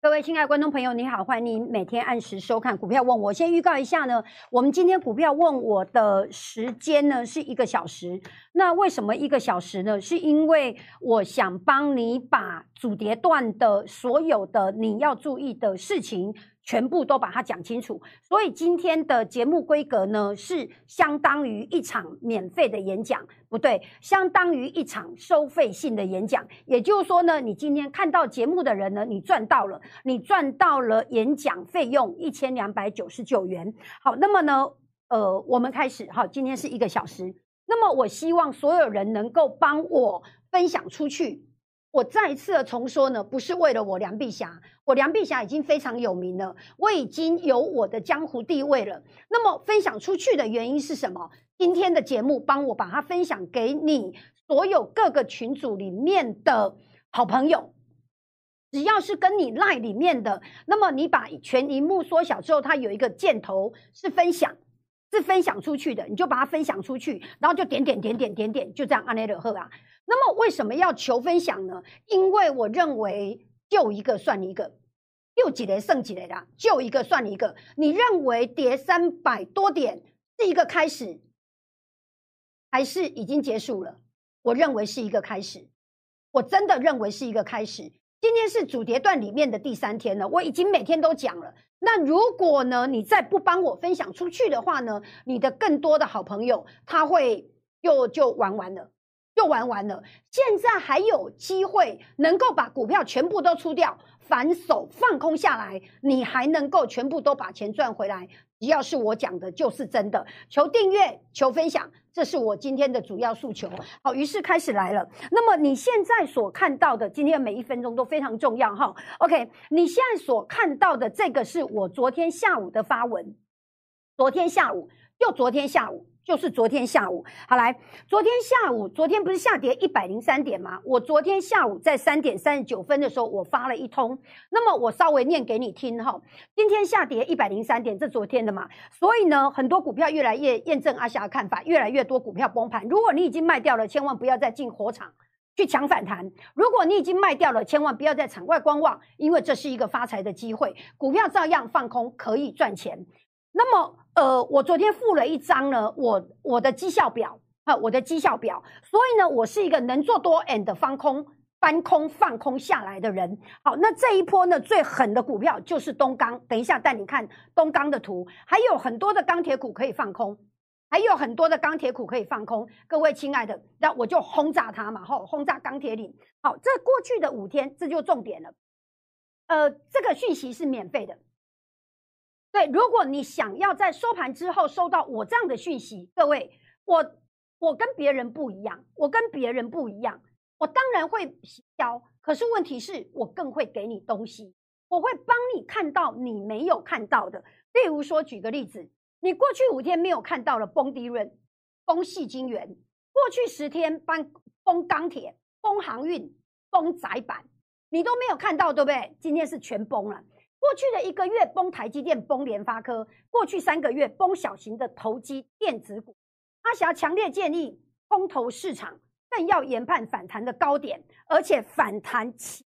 各位亲爱的观众朋友，你好，欢迎您每天按时收看《股票问我》。先预告一下呢，我们今天股票问我的时间呢是一个小时。那为什么一个小时呢？是因为我想帮你把主跌段的所有的你要注意的事情。全部都把它讲清楚，所以今天的节目规格呢是相当于一场免费的演讲，不对，相当于一场收费性的演讲。也就是说呢，你今天看到节目的人呢，你赚到了，你赚到了演讲费用一千两百九十九元。好，那么呢，呃，我们开始，哈，今天是一个小时。那么我希望所有人能够帮我分享出去。我再一次的重说呢，不是为了我梁碧霞，我梁碧霞已经非常有名了，我已经有我的江湖地位了。那么分享出去的原因是什么？今天的节目帮我把它分享给你所有各个群组里面的好朋友，只要是跟你赖里面的，那么你把全荧幕缩小之后，它有一个箭头是分享，是分享出去的，你就把它分享出去，然后就点点点点点点，就这样按那个赫啊。那么为什么要求分享呢？因为我认为救一个算一个，救几雷剩几雷啦，救一个算一个。你认为跌三百多点是一个开始，还是已经结束了？我认为是一个开始，我真的认为是一个开始。今天是主跌段里面的第三天了，我已经每天都讲了。那如果呢，你再不帮我分享出去的话呢，你的更多的好朋友他会又就玩完了。又玩完了，现在还有机会能够把股票全部都出掉，反手放空下来，你还能够全部都把钱赚回来。只要是我讲的，就是真的。求订阅，求分享，这是我今天的主要诉求。好，于是开始来了。那么你现在所看到的，今天每一分钟都非常重要哈。OK，你现在所看到的这个是我昨天下午的发文，昨天下午，就昨天下午。就是昨天下午，好来，昨天下午，昨天不是下跌一百零三点吗？我昨天下午在三点三十九分的时候，我发了一通，那么我稍微念给你听哈。今天下跌一百零三点，这昨天的嘛，所以呢，很多股票越来越验证阿霞的看法，越来越多股票崩盘。如果你已经卖掉了，千万不要再进火场去抢反弹；如果你已经卖掉了，千万不要在场外观望，因为这是一个发财的机会，股票照样放空可以赚钱。那么，呃，我昨天附了一张呢，我我的绩效表啊，我的绩效表。所以呢，我是一个能做多 and 放空、翻空、放空下来的人。好，那这一波呢，最狠的股票就是东钢。等一下带你看东钢的图，还有很多的钢铁股可以放空，还有很多的钢铁股可以放空。各位亲爱的，那我就轰炸它嘛，吼，轰炸钢铁岭。好，这过去的五天，这就重点了。呃，这个讯息是免费的。对，如果你想要在收盘之后收到我这样的讯息，各位，我我跟别人不一样，我跟别人不一样，我当然会销，可是问题是我更会给你东西，我会帮你看到你没有看到的。例如说，举个例子，你过去五天没有看到了崩低润、崩细晶元，过去十天崩崩钢铁、崩航运、崩窄板，你都没有看到，对不对？今天是全崩了。过去的一个月崩台积电、崩联发科，过去三个月崩小型的投机电子股。阿霞强烈建议，空头市场更要研判反弹的高点，而且反弹起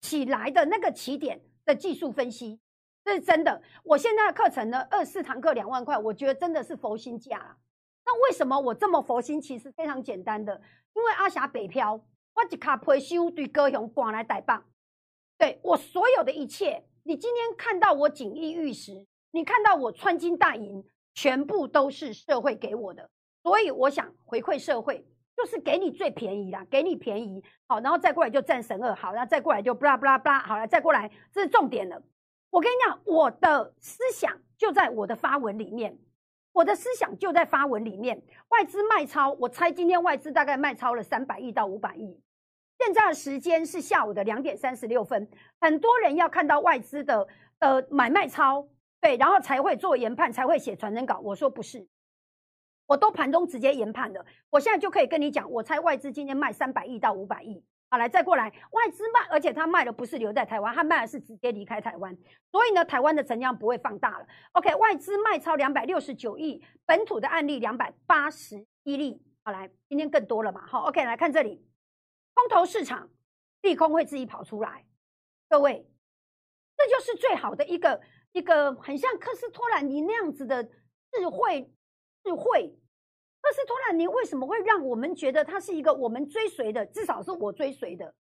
起来的那个起点的技术分析，这是真的。我现在的课程呢，二四堂课两万块，我觉得真的是佛心价了。那为什么我这么佛心？其实非常简单的，因为阿霞北漂，我一卡退休对高雄赶来带棒，对我所有的一切。你今天看到我锦衣玉食，你看到我穿金戴银，全部都是社会给我的，所以我想回馈社会，就是给你最便宜啦，给你便宜，好，然后再过来就战神二，好，然后再过来就布拉布拉布拉，好了，再过来，这是重点了。我跟你讲，我的思想就在我的发文里面，我的思想就在发文里面。外资卖超，我猜今天外资大概卖超了三百亿到五百亿。现在的时间是下午的两点三十六分，很多人要看到外资的呃买卖超，对，然后才会做研判，才会写传真稿。我说不是，我都盘中直接研判了。我现在就可以跟你讲，我猜外资今天卖三百亿到五百亿。好，来再过来，外资卖，而且他卖的不是留在台湾，他卖的是直接离开台湾，所以呢，台湾的成量不会放大了。OK，外资卖超两百六十九亿，本土的案例两百八十一例。好，来，今天更多了嘛？好，OK，来看这里。空头市场，利空会自己跑出来。各位，这就是最好的一个一个很像科斯托兰尼那样子的智慧智慧。科斯托兰尼为什么会让我们觉得他是一个我们追随的？至少是我追随的。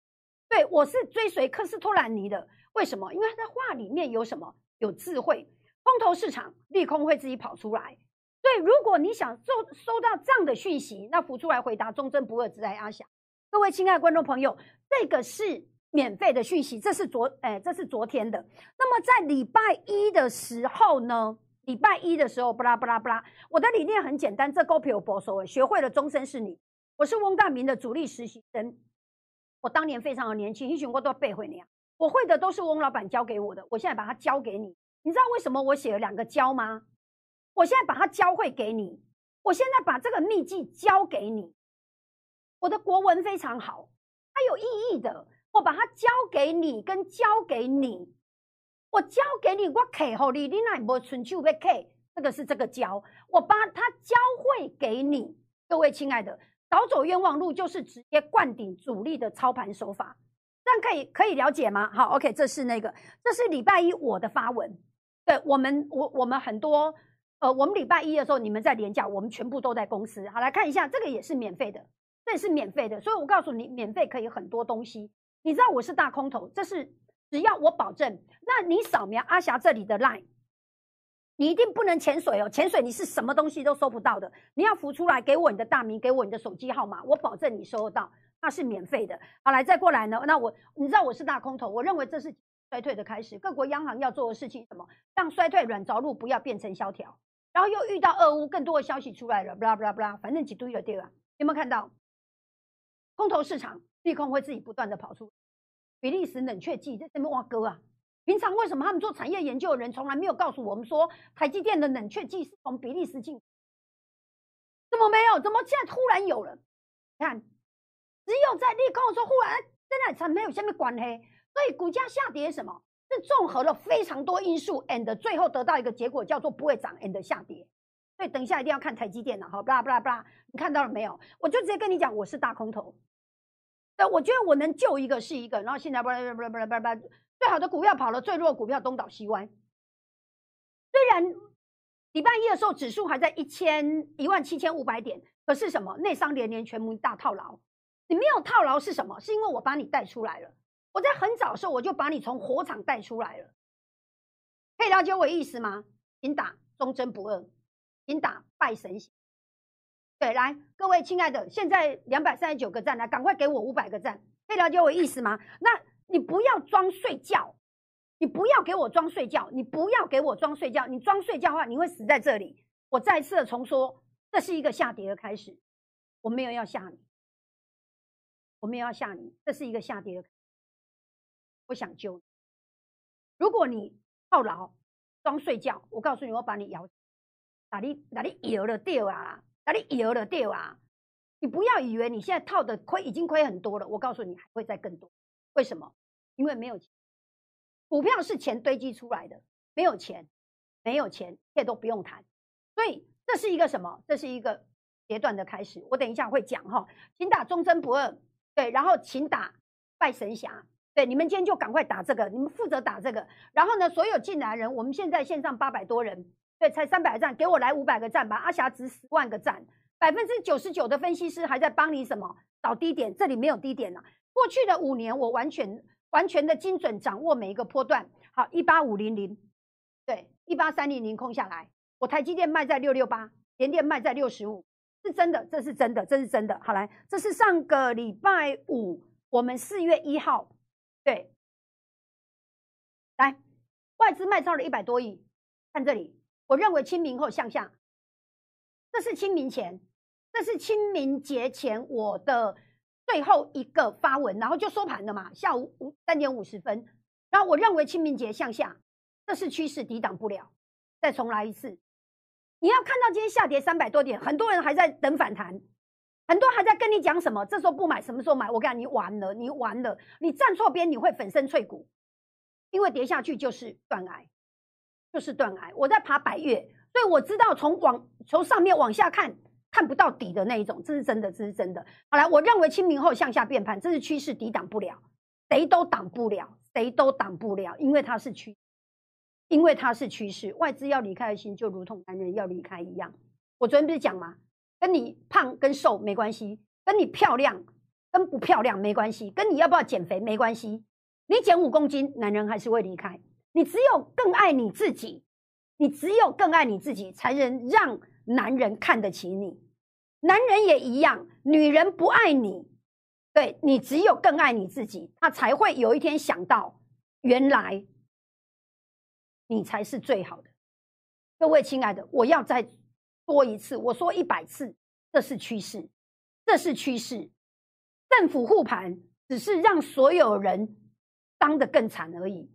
对我是追随科斯托兰尼的。为什么？因为他在话里面有什么？有智慧。空头市场利空会自己跑出来。对，如果你想收收到这样的讯息，那浮出来回答忠贞不二，只在阿翔。各位亲爱的观众朋友，这个是免费的讯息，这是昨哎，这是昨天的。那么在礼拜一的时候呢？礼拜一的时候，布拉布拉布拉，我的理念很简单，这高皮有保守，学会了终身是你。我是翁大明的主力实习生，我当年非常的年轻，一群我都要背会那样，我会的都是翁老板教给我的，我现在把它教给你。你知道为什么我写了两个教吗？我现在把它教会给你，我现在把这个秘籍教给你。我的国文非常好，它有意义的，我把它教给你，跟教给你。我教给你，我刻好你，你那无春秋要刻，这个是这个教，我把它教会给你。各位亲爱的，少走冤枉路就是直接灌顶主力的操盘手法，这样可以可以了解吗？好，OK，这是那个，这是礼拜一我的发文。对我们，我我们很多，呃，我们礼拜一的时候你们在连假，我们全部都在公司。好，来看一下，这个也是免费的，这也是免费的，所以我告诉你，免费可以很多东西。你知道我是大空头，这是。只要我保证，那你扫描阿霞这里的 line，你一定不能潜水哦！潜水你是什么东西都收不到的。你要浮出来，给我你的大名，给我你的手机号码，我保证你收得到，那是免费的。好，来再过来呢？那我你知道我是大空头，我认为这是 衰退的开始。各国央行要做的事情什么？让衰退软着陆，不要变成萧条。然后又遇到俄乌更多的消息出来了，不啦不啦不啦，反正几堆了对吧？有没有看到？空头市场利空会自己不断的跑出。比利时冷却剂在这边挖沟啊！平常为什么他们做产业研究的人从来没有告诉我们说台积电的冷却剂是从比利时进？怎么没有？怎么现在突然有了？你看，只有在利空的时候，忽然真的才没有下面关黑，所以股价下跌什么？是综合了非常多因素，and 最后得到一个结果叫做不会涨，and 下跌。所以等一下一定要看台积电了，好，巴拉巴拉巴拉，你看到了没有？我就直接跟你讲，我是大空头。对，我觉得我能救一个是一个，然后现在不不不不不不，最好的股票跑了，最弱股票东倒西歪。虽然礼拜一的时候指数还在一千一万七千五百点，可是什么内伤连连，全部大套牢。你没有套牢是什么？是因为我把你带出来了。我在很早的时候我就把你从火场带出来了。可以了解我意思吗？请打忠贞不二，请打拜神。对，来，各位亲爱的，现在两百三十九个赞，来，赶快给我五百个赞，可以了解我意思吗？那你不要装睡觉，你不要给我装睡觉，你不要给我装睡觉，你装睡觉的话，你会死在这里。我再次的重说，这是一个下跌的开始，我没有要吓你，我没有要吓你，这是一个下跌的，我想救你。如果你套牢装睡觉，我告诉你，我把你咬，哪里哪里咬了掉啊！哪里有了掉啊？你不要以为你现在套的亏已经亏很多了，我告诉你还会再更多。为什么？因为没有钱，股票是钱堆积出来的，没有钱，没有钱，这都不用谈。所以这是一个什么？这是一个阶段的开始。我等一下会讲哈，请打忠贞不二，对，然后请打拜神侠，对，你们今天就赶快打这个，你们负责打这个。然后呢，所有进来人，我们现在线上八百多人。对，才三百个赞，给我来五百个赞吧！阿霞值十万个赞，百分之九十九的分析师还在帮你什么找低点，这里没有低点了。过去的五年，我完全完全的精准掌握每一个波段。好，一八五零零，对，一八三零零空下来，我台积电卖在六六八，联电卖在六十五，是真的，这是真的，这是真的。好来，这是上个礼拜五，我们四月一号，对，来，外资卖超了一百多亿，看这里。我认为清明后向下，这是清明前，这是清明节前我的最后一个发文，然后就收盘了嘛，下午五三点五十分。然后我认为清明节向下，这是趋势抵挡不了，再重来一次。你要看到今天下跌三百多点，很多人还在等反弹，很多还在跟你讲什么，这时候不买，什么时候买？我跟你，你完了，你完了，你站错边，你会粉身碎骨，因为跌下去就是断崖。就是断崖，我在爬百越，所以我知道从往从上面往下看看不到底的那一种，这是真的，这是真的。好来，我认为清明后向下变盘，这是趋势，抵挡不了，谁都挡不了，谁都挡不了，因为它是趋，因为它是趋势。外资要离开的心，就如同男人要离开一样。我昨天不是讲吗？跟你胖跟瘦没关系，跟你漂亮跟不漂亮没关系，跟你要不要减肥没关系。你减五公斤，男人还是会离开。你只有更爱你自己，你只有更爱你自己，才能让男人看得起你。男人也一样，女人不爱你，对你只有更爱你自己，他才会有一天想到，原来你才是最好的。各位亲爱的，我要再说一次，我说一百次，这是趋势，这是趋势。政府护盘只是让所有人当得更惨而已。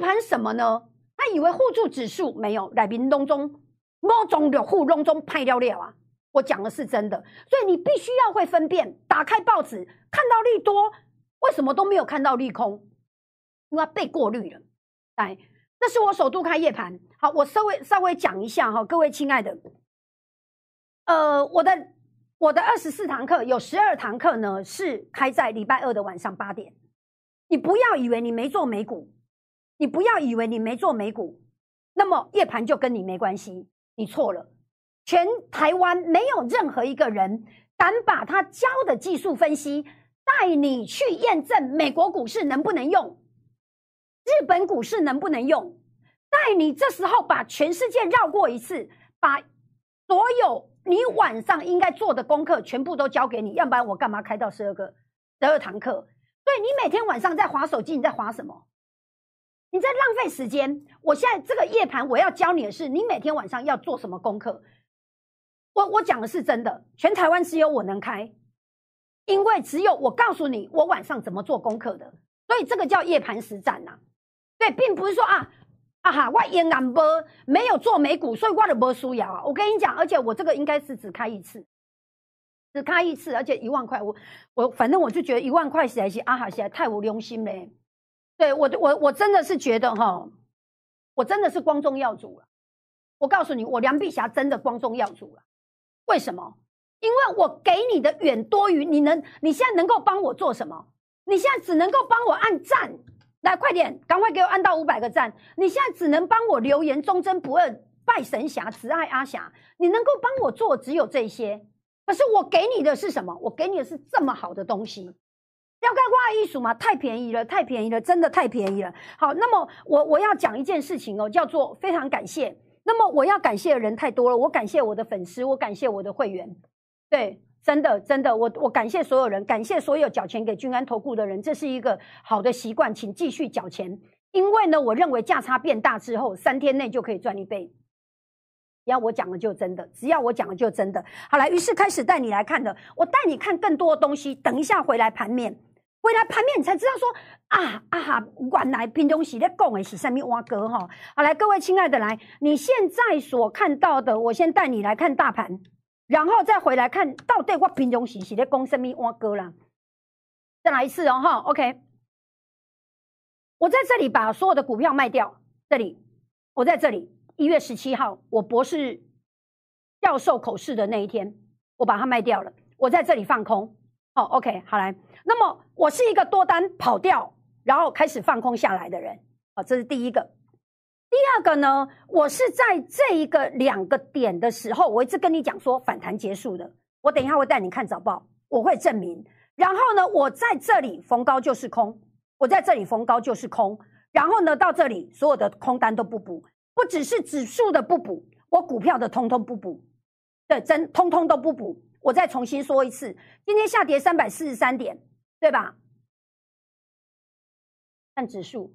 盘什么呢？他以为互助指数没有，来宾当中某种的互笼中派掉了啊。我讲的是真的，所以你必须要会分辨。打开报纸看到利多，为什么都没有看到利空？因为被过滤了。来，这是我首度开夜盘。好，我稍微稍微讲一下哈，各位亲爱的，呃，我的我的二十四堂课有十二堂课呢，是开在礼拜二的晚上八点。你不要以为你没做美股，你不要以为你没做美股，那么夜盘就跟你没关系。你错了。全台湾没有任何一个人敢把他教的技术分析带你去验证美国股市能不能用，日本股市能不能用，带你这时候把全世界绕过一次，把所有你晚上应该做的功课全部都交给你，要不然我干嘛开到十二个十二堂课？所以你每天晚上在划手机，你在划什么？你在浪费时间。我现在这个夜盘我要教你的是，你每天晚上要做什么功课？我我讲的是真的，全台湾只有我能开，因为只有我告诉你我晚上怎么做功课的，所以这个叫夜盘实战呐。对，并不是说啊啊哈，我也难波没有做美股，所以我的波输呀。我跟你讲，而且我这个应该是只开一次，只开一次，而且一万块，我我反正我就觉得一万块实在是啊哈，实在太无良心嘞。对我我我真的是觉得哈，我真的是光宗耀祖了。我告诉你，我梁碧霞真的光宗耀祖了。为什么？因为我给你的远多于你能，你现在能够帮我做什么？你现在只能够帮我按赞，来快点，赶快给我按到五百个赞。你现在只能帮我留言，忠贞不二，拜神侠，只爱阿霞。你能够帮我做只有这些。可是我给你的是什么？我给你的是这么好的东西，要盖挂艺术吗？太便宜了，太便宜了，真的太便宜了。好，那么我我要讲一件事情哦，叫做非常感谢。那么我要感谢的人太多了，我感谢我的粉丝，我感谢我的会员，对，真的真的，我我感谢所有人，感谢所有缴钱给君安投顾的人，这是一个好的习惯，请继续缴钱，因为呢，我认为价差变大之后，三天内就可以赚一倍。要我讲的就真的，只要我讲的就真的。好来，于是开始带你来看的，我带你看更多的东西，等一下回来盘面。回来盘面，你才知道说啊啊哈，原来平东喜在讲的是什么挖哥哈。好，来各位亲爱的，来，你现在所看到的，我先带你来看大盘，然后再回来看到底我平东喜是在讲什么挖哥啦。再来一次哦哈，OK。我在这里把所有的股票卖掉，这里，我在这里，一月十七号，我博士教授口试的那一天，我把它卖掉了，我在这里放空。哦，OK，好来。那么我是一个多单跑掉，然后开始放空下来的人。好，这是第一个。第二个呢，我是在这一个两个点的时候，我一直跟你讲说反弹结束的。我等一下会带你看早报，我会证明。然后呢，我在这里逢高就是空，我在这里逢高就是空。然后呢，到这里所有的空单都不补，不只是指数的不补，我股票的通通不补，对，真通通都不补。我再重新说一次，今天下跌三百四十三点，对吧？看指数，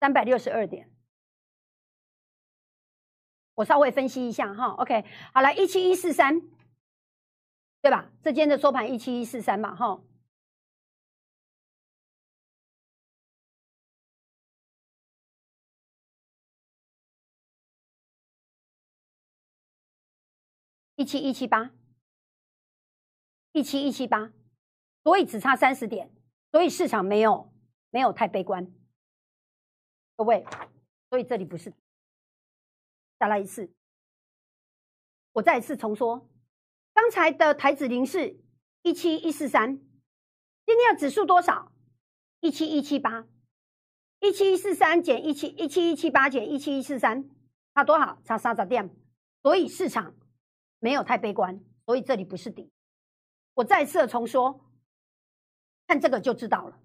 三百六十二点。我稍微分析一下哈，OK，好来一七一四三，对吧？这间的收盘一七一四三嘛，哈。一七一七八，一七一七八，所以只差三十点，所以市场没有没有太悲观，各位，所以这里不是。再来一次，我再一次重说，刚才的台子林是一七一四三，今天的指数多少？一七一七八，一七一四三减一七一七一七八减一七一四三，差多少？差三十点。所以市场没有太悲观，所以这里不是底。我再次重说，看这个就知道了。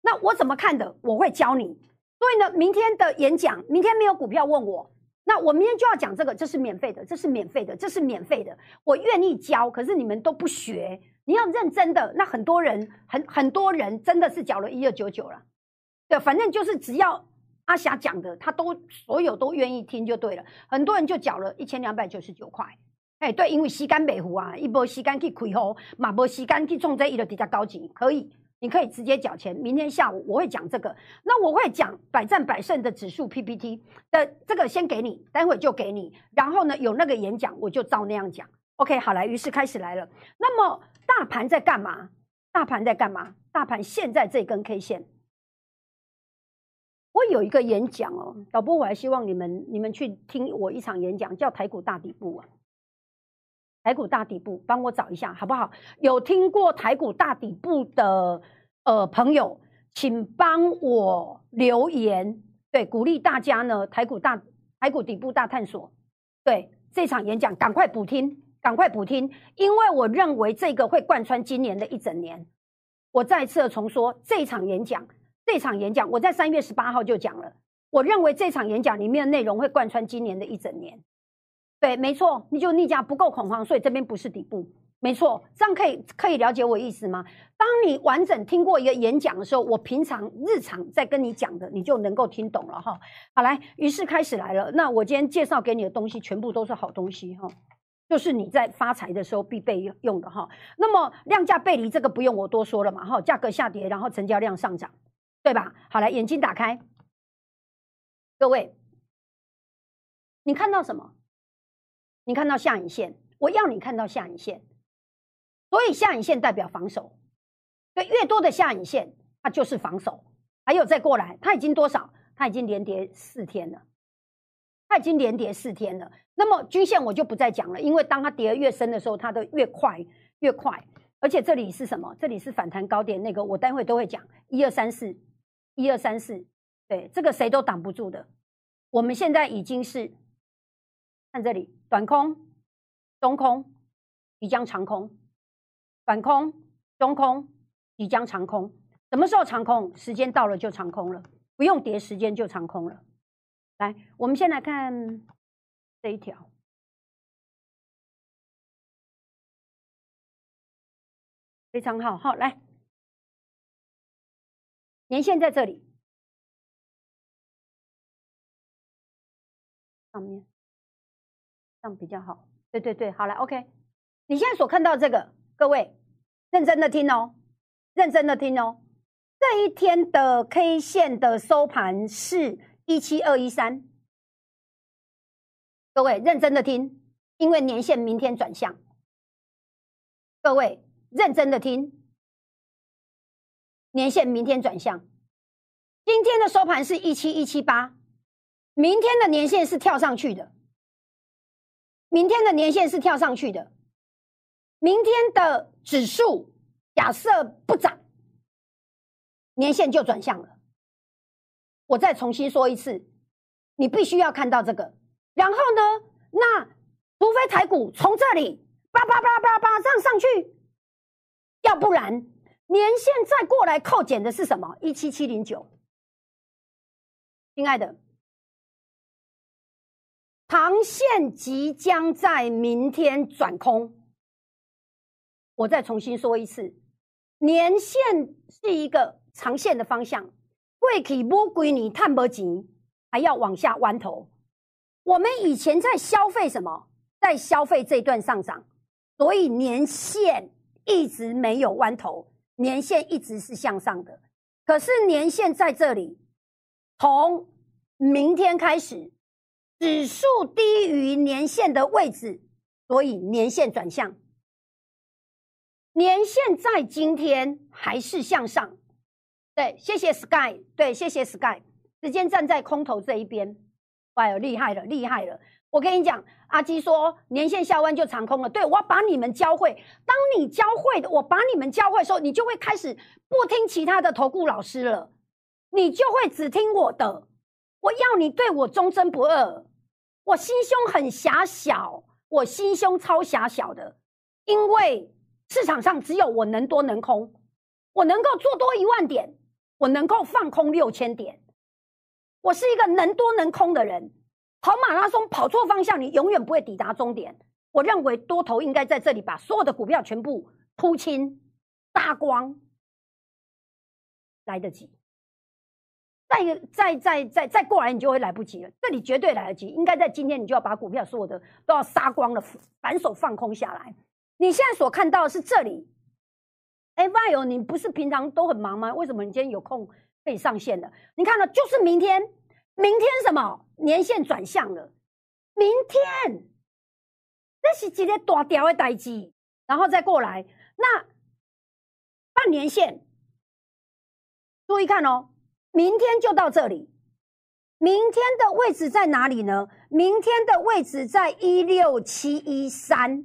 那我怎么看的？我会教你。所以呢，明天的演讲，明天没有股票问我。那我明天就要讲这个，这是免费的，这是免费的，这是免费的。我愿意教，可是你们都不学。你要认真的，那很多人很很多人真的是缴了一二九九了。对，反正就是只要阿霞讲的，他都所有都愿意听就对了。很多人就缴了一千两百九十九块。哎，对，因为时间北湖啊，一波时间去开户，马波时间去种这一个比较高级，可以。你可以直接缴钱。明天下午我会讲这个，那我会讲百战百胜的指数 PPT 的这个先给你，待会就给你。然后呢，有那个演讲我就照那样讲。OK，好来，于是开始来了。那么大盘在干嘛？大盘在干嘛？大盘现在这根 K 线，我有一个演讲哦，导播，我还希望你们你们去听我一场演讲，叫台股大底部啊。台股大底部，帮我找一下好不好？有听过台股大底部的呃朋友，请帮我留言，对，鼓励大家呢。台股大台股底部大探索，对这场演讲赶快补听，赶快补听，因为我认为这个会贯穿今年的一整年。我再次重说，这场演讲，这场演讲我在三月十八号就讲了，我认为这场演讲里面的内容会贯穿今年的一整年。对，没错，你就逆价不够恐慌，所以这边不是底部，没错，这样可以可以了解我意思吗？当你完整听过一个演讲的时候，我平常日常在跟你讲的，你就能够听懂了哈。好，来，于是开始来了。那我今天介绍给你的东西，全部都是好东西哈，就是你在发财的时候必备用的哈。那么量价背离这个不用我多说了嘛哈，价格下跌，然后成交量上涨，对吧？好，来，眼睛打开，各位，你看到什么？你看到下影线，我要你看到下影线，所以下影线代表防守，对，越多的下影线，它就是防守。还有再过来，它已经多少？它已经连跌四天了，它已经连跌四天了。那么均线我就不再讲了，因为当它跌得越深的时候，它的越快越快。而且这里是什么？这里是反弹高点，那个我待会都会讲。一二三四，一二三四，对，这个谁都挡不住的。我们现在已经是。看这里，短空、中空，即将长空；短空、中空，即将长空。什么时候长空？时间到了就长空了，不用叠时间就长空了。来，我们先来看这一条，非常好。好，来，年线在这里，上面。这样比较好，对对对，好了，OK。你现在所看到这个，各位认真的听哦，认真的听哦。这一天的 K 线的收盘是一七二一三，各位认真的听，因为年线明天转向。各位认真的听，年线明天转向。今天的收盘是一七一七八，明天的年线是跳上去的。明天的年线是跳上去的，明天的指数假设不涨，年线就转向了。我再重新说一次，你必须要看到这个。然后呢，那除非台股从这里叭叭叭叭叭上上去，要不然年线再过来扣减的是什么？一七七零九，亲爱的。长线即将在明天转空，我再重新说一次，年线是一个长线的方向，贵企摸归你探不紧，还要往下弯头。我们以前在消费什么？在消费这段上涨，所以年线一直没有弯头，年线一直是向上的。可是年线在这里，从明天开始。指数低于年线的位置，所以年线转向。年线在今天还是向上。对，谢谢 Sky。对，谢谢 Sky。直接站在空头这一边，哇，厉害了，厉害了。我跟你讲，阿基说年线下弯就长空了。对我把你们教会，当你教会的，我把你们教会的时候，你就会开始不听其他的投顾老师了，你就会只听我的。我要你对我忠贞不二。我心胸很狭小，我心胸超狭小的，因为市场上只有我能多能空，我能够做多一万点，我能够放空六千点，我是一个能多能空的人。跑马拉松跑错方向，你永远不会抵达终点。我认为多头应该在这里把所有的股票全部铺清、杀光，来得及。再再再再再过来，你就会来不及了。这里绝对来得及，应该在今天，你就要把股票所有的都要杀光了，反手放空下来。你现在所看到的是这里。哎，Y 你不是平常都很忙吗？为什么你今天有空可以上线的？你看到就是明天，明天什么年线转向了？明天，这是一个大条的代机，然后再过来，那半年线，注意看哦。明天就到这里，明天的位置在哪里呢？明天的位置在一六七一三，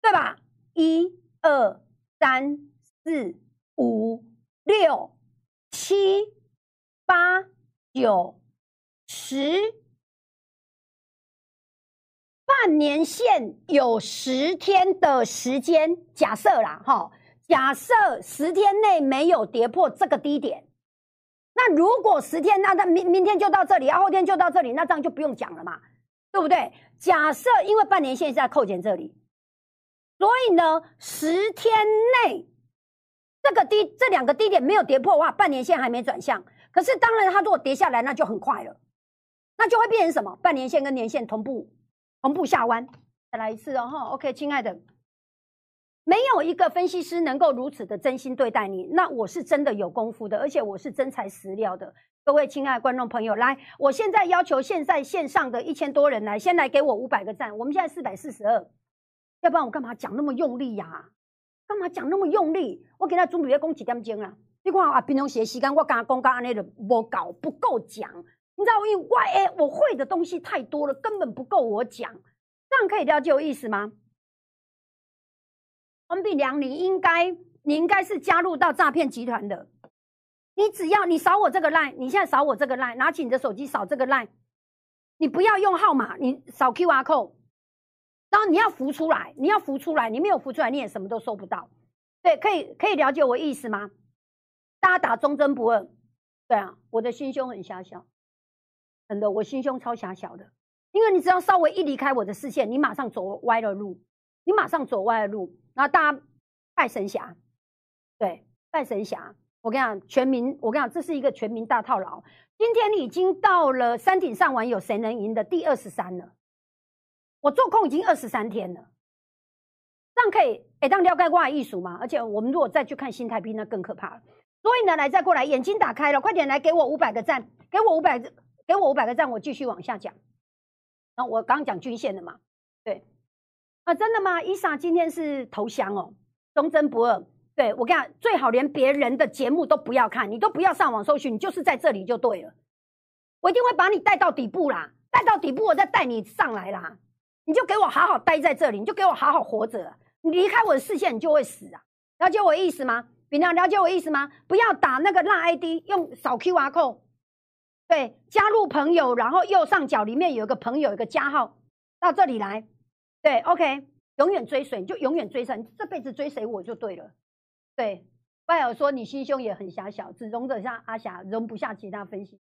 对吧？一二三四五六七八九十，半年线有十天的时间，假设啦，哈，假设十天内没有跌破这个低点。那如果十天，那那明明天就到这里，然后天就到这里，那这样就不用讲了嘛，对不对？假设因为半年线是在扣减这里，所以呢，十天内这个低这两个低点没有跌破的话，半年线还没转向。可是当然，它如果跌下来，那就很快了，那就会变成什么？半年线跟年线同步同步下弯。再来一次哦，哈，OK，亲爱的。没有一个分析师能够如此的真心对待你，那我是真的有功夫的，而且我是真材实料的。各位亲爱的观众朋友，来，我现在要求现在线上的一千多人来，先来给我五百个赞。我们现在四百四十二，要不然我干嘛讲那么用力呀？干嘛讲那么用力？我给他准备要讲几点钟啊？你看啊，平常学时间我刚刚讲讲安尼的不搞不够讲，你知道因为 Y A 我会的东西太多了，根本不够我讲，这样可以了解我意思吗？王炳良，你应该，你应该是加入到诈骗集团的。你只要你扫我这个 line，你现在扫我这个 line，拿起你的手机扫这个 line，你不要用号码，你扫 QR code，然后你要浮出来，你要浮出来，你没有浮出来，你也什么都收不到。对，可以可以了解我意思吗？大家打忠贞不二。对啊，我的心胸很狭小，真的，我心胸超狭小的，因为你只要稍微一离开我的视线，你马上走歪了路。你马上走歪了路，然后大家拜神侠，对，拜神侠。我跟你讲，全民，我跟你讲，这是一个全民大套牢。今天已经到了山顶上玩有谁能赢的第二十三了。我做空已经二十三天了，这样可以哎，当撩盖挂艺术嘛。而且我们如果再去看新台币，那更可怕了。所以呢，来再过来，眼睛打开了，快点来给我五百个赞，给我五百，给我五百个赞，我继续往下讲。那我刚讲均线的嘛，啊，真的吗？伊莎今天是投降哦，忠贞不二。对我跟你讲，最好连别人的节目都不要看，你都不要上网搜寻，你就是在这里就对了。我一定会把你带到底部啦，带到底部我再带你上来啦。你就给我好好待在这里，你就给我好好活着。你离开我的视线，你就会死啊！了解我意思吗？你了了解我意思吗？不要打那个烂 ID，用扫 QR code，对，加入朋友，然后右上角里面有一个朋友，一个加号，到这里来。对，OK，永远追随，就永远追上，这辈子追随我就对了。对，拜尔说你心胸也很狭小，只容得下阿霞，容不下其他分析。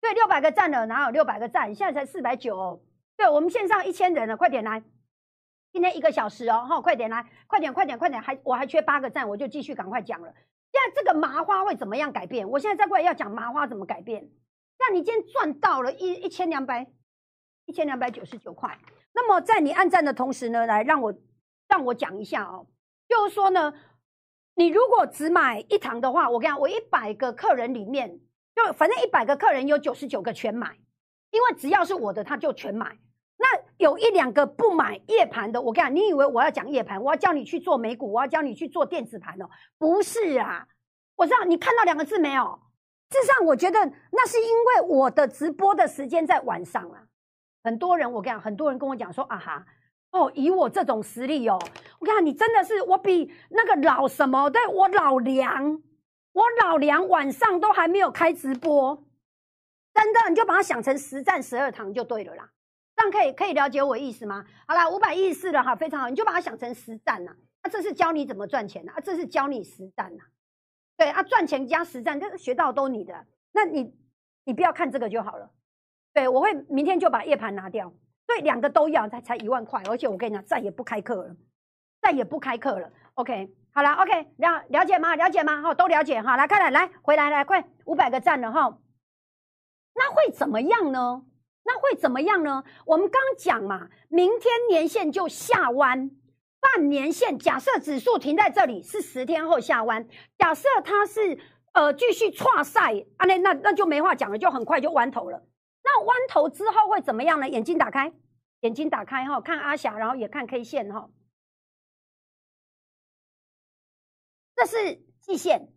对，六百个赞了，哪有六百个赞？现在才四百九。对，我们线上一千人了，快点来，今天一个小时哦，哈，快点来，快点，快点，快点，还我还缺八个赞，我就继续赶快讲了。现在这个麻花会怎么样改变？我现在再过来要讲麻花怎么改变。那你今天赚到了一一千两百，一千两百九十九块。那么在你按赞的同时呢，来让我让我讲一下哦，就是说呢，你如果只买一堂的话，我跟你讲，我一百个客人里面，就反正一百个客人有九十九个全买，因为只要是我的他就全买。那有一两个不买夜盘的，我跟你讲，你以为我要讲夜盘，我要教你去做美股，我要教你去做电子盘哦？不是啊，我知道你看到两个字没有？事实上，我觉得那是因为我的直播的时间在晚上啊。很多人我跟你讲，很多人跟我讲说啊哈，哦，以我这种实力哦，我跟你讲，你真的是我比那个老什么，对我老梁，我老梁晚上都还没有开直播，真的，你就把它想成实战十二堂就对了啦。这样可以可以了解我意思吗？好啦，五百一十四了哈，非常好，你就把它想成实战呐。啊，这是教你怎么赚钱的啊，这是教你实战呐。对啊，赚钱加实战，这学到都你的。那你你不要看这个就好了。对，我会明天就把夜盘拿掉。对，两个都要，才才一万块，而且我跟你讲，再也不开课了，再也不开课了。OK，好了，OK，了了解吗？了解吗？哈，都了解哈。来，看来来回来来，快五百个赞了哈。那会怎么样呢？那会怎么样呢？我们刚讲嘛，明天年线就下弯，半年线假设指数停在这里是十天后下弯，假设它是呃继续跨赛啊，那那那就没话讲了，就很快就弯头了。那弯头之后会怎么样呢？眼睛打开，眼睛打开哈，看阿霞，然后也看 K 线哈。这是季线，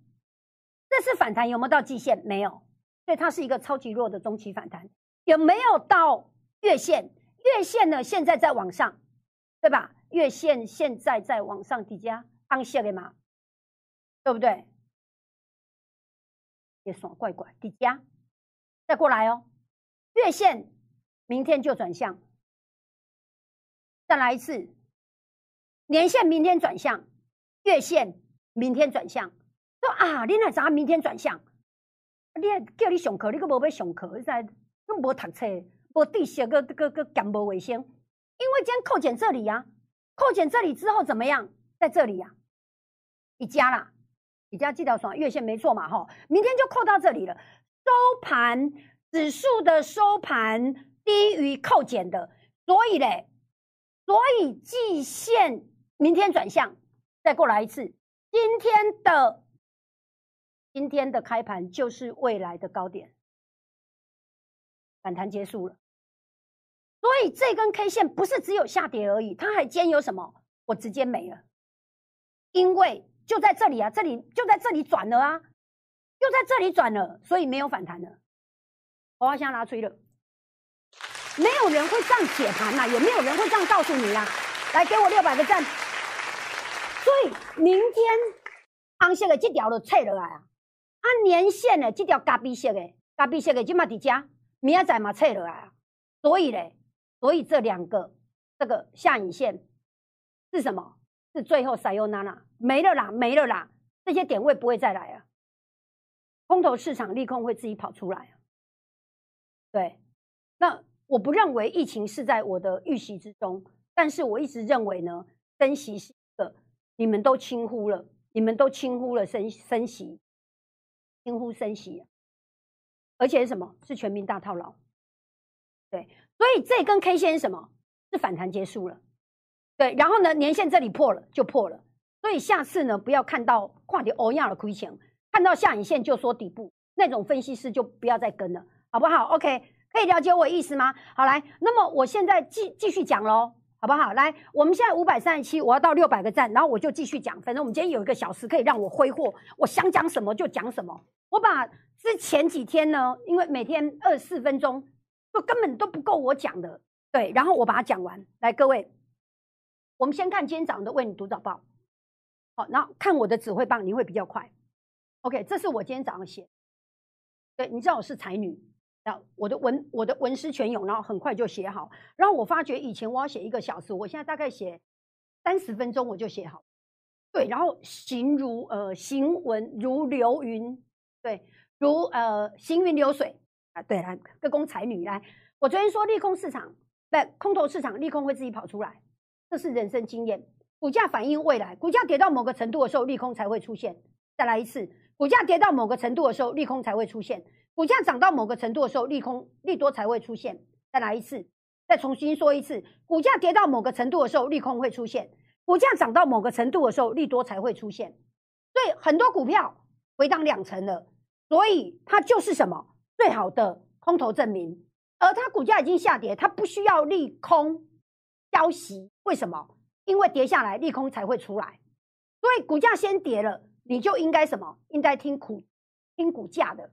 这是反弹有没有到季线？没有，所以它是一个超级弱的中期反弹。有没有到月线？月线呢？现在在往上，对吧？月线现在在往上底加按下的嘛，对不对？也爽怪怪底加，再过来哦。月线明天就转向，再来一次。年线明天转向，月线明天转向。说啊，你那啥明天转向？你叫你上课，你可无要上课？你在？都无读册，无地写个个个减无卫生，因为今天扣减这里呀，扣减这里之后怎么样？在这里呀，一加啦，一加这条爽月线没错嘛，哈，明天就扣到这里了。收盘指数的收盘低于扣减的，所以嘞，所以季线明天转向，再过来一次，今天的今天的开盘就是未来的高点。反弹结束了，所以这根 K 线不是只有下跌而已，它还兼有什么？我直接没了，因为就在这里啊，这里就在这里转了啊，就在这里转了，所以没有反弹了。我要先拉吹了，没有人会这样解盘呐，也没有人会这样告诉你啦。来，给我六百个赞。所以明天红色的这条就撤落来啊，按年线的这条咖啡色的咖啡色的就嘛伫遮。明仔载嘛撤了啊，所以嘞，所以这两个这个下影线是什么？是最后塞尤娜娜没了啦，没了啦，这些点位不会再来啊。空头市场利空会自己跑出来啊。对，那我不认为疫情是在我的预习之中，但是我一直认为呢，升息是一个你们都轻忽了，你们都轻忽了升升息，轻忽升息。而且是什么？是全民大套牢，对，所以这根 K 线什么？是反弹结束了，对，然后呢，年线这里破了就破了，所以下次呢，不要看到跨跌欧亚的亏钱，看到下影线就说底部，那种分析师就不要再跟了，好不好？OK，可以了解我意思吗？好，来，那么我现在继继续讲喽，好不好？来，我们现在五百三十七，我要到六百个赞，然后我就继续讲，反正我们今天有一个小时可以让我挥霍，我想讲什么就讲什么，我把。之前几天呢，因为每天二十四分钟，就根本都不够我讲的。对，然后我把它讲完。来，各位，我们先看今天早上的为你读早报。好，然后看我的指挥棒，你会比较快。OK，这是我今天早上写。对，你知道我是才女，然后我的文我的文思泉涌，然后很快就写好。然后我发觉以前我要写一个小时，我现在大概写三十分钟我就写好。对，然后行如呃行文如流云，对。如呃行云流水啊，对来各宫才女来。我昨天说利空市场，不空头市场，利空会自己跑出来，这是人生经验。股价反映未来，股价跌到某个程度的时候，利空才会出现。再来一次，股价跌到某个程度的时候，利空才会出现；股价涨到某个程度的时候，利空利多才会出现。再来一次，再重新说一次，股价跌到某个程度的时候，利空会出现；股价涨到某个程度的时候，利多才会出现。所以很多股票回档两成了。所以它就是什么最好的空头证明，而它股价已经下跌，它不需要利空消息，为什么？因为跌下来利空才会出来，所以股价先跌了，你就应该什么？应该听股听股价的，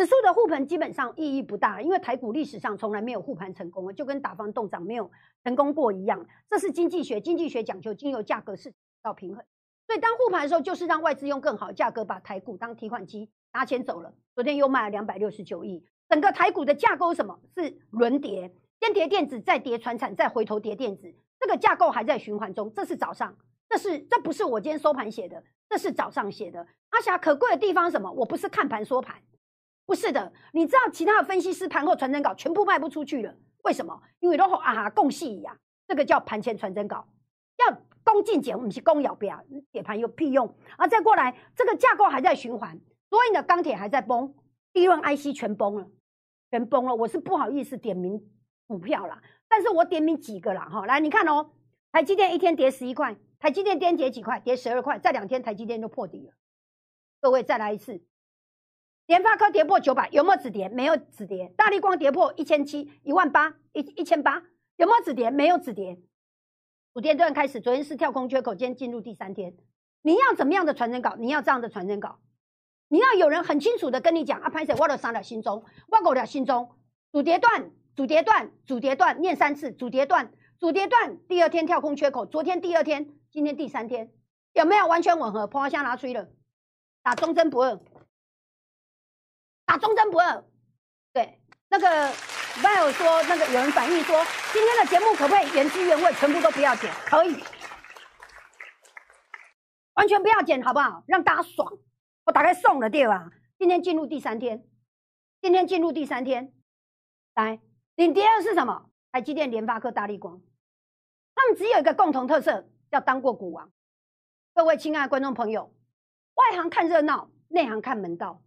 指数的护盘基本上意义不大，因为台股历史上从来没有护盘成功，就跟打方动涨没有成功过一样。这是经济学，经济学讲究经由价格是到平衡，所以当护盘的时候，就是让外资用更好的价格把台股当提款机拿钱走了。昨天又卖了两百六十九亿，整个台股的架构什么是轮跌，先跌电子，再跌船产，再回头跌电子，这个架构还在循环中。这是早上，这是这不是我今天收盘写的，这是早上写的。阿霞可贵的地方什么？我不是看盘说盘。不是的，你知道其他的分析师盘后传真稿全部卖不出去了，为什么？因为都啊供戏呀，这个叫盘前传真稿，要攻进减，不是攻咬标，铁盘有屁用啊！再过来，这个架构还在循环，所以呢，钢铁还在崩，利润 IC 全崩了，全崩了。我是不好意思点名股票啦，但是我点名几个啦哈。来，你看哦，台积电一天跌十一块，台积电跌跌几块？跌十二块，这两天台积电就破底了。各位再来一次。联发科跌破九百，有没有止跌？没有止跌。大力光跌破一千七，一万八，一一千八，有没有止跌？没有止跌。五天段开始，昨天是跳空缺口，今天进入第三天。你要怎么样的传真稿？你要这样的传真稿。你要有人很清楚的跟你讲啊，潘姐，我了三了心中，我过了心中，主跌段，主跌段，主跌段，念三次，主跌段，主跌段。第二天跳空缺口，昨天第二天，今天第三天，有没有完全吻合？破箱拿吹了，打忠贞不二。打忠贞不二，对那个 Val 说，那个有人反映说，今天的节目可不可以原汁原味，全部都不要剪？可以，完全不要剪，好不好？让大家爽。我打开送了，对吧？今天进入第三天，今天进入第三天，来，领第二是什么？台积电、联发科、大力光，他们只有一个共同特色，要当过股王。各位亲爱的观众朋友，外行看热闹，内行看门道。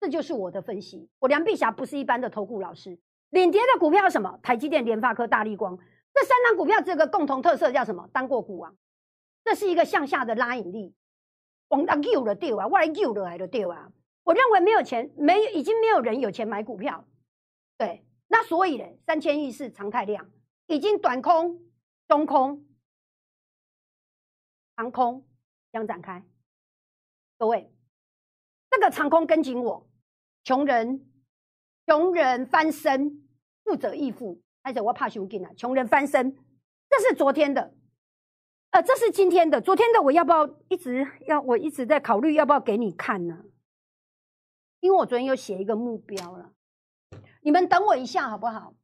这就是我的分析。我梁碧霞不是一般的投顾老师。领跌的股票什么？台积电、联发科、大力光这三张股票，这个共同特色叫什么？当过股王。这是一个向下的拉引力。往大 Q 了掉啊，外 Q 了来了掉啊。我认为没有钱，没已经没有人有钱买股票。对，那所以呢，三千亿是常态量，已经短空、中空、长空将展开。各位，这个长空跟紧我。穷人，穷人翻身，富者易富。而且我怕熊进啊！穷人翻身，这是昨天的，呃，这是今天的。昨天的我要不要一直要？我一直在考虑要不要给你看呢？因为我昨天有写一个目标了，你们等我一下好不好？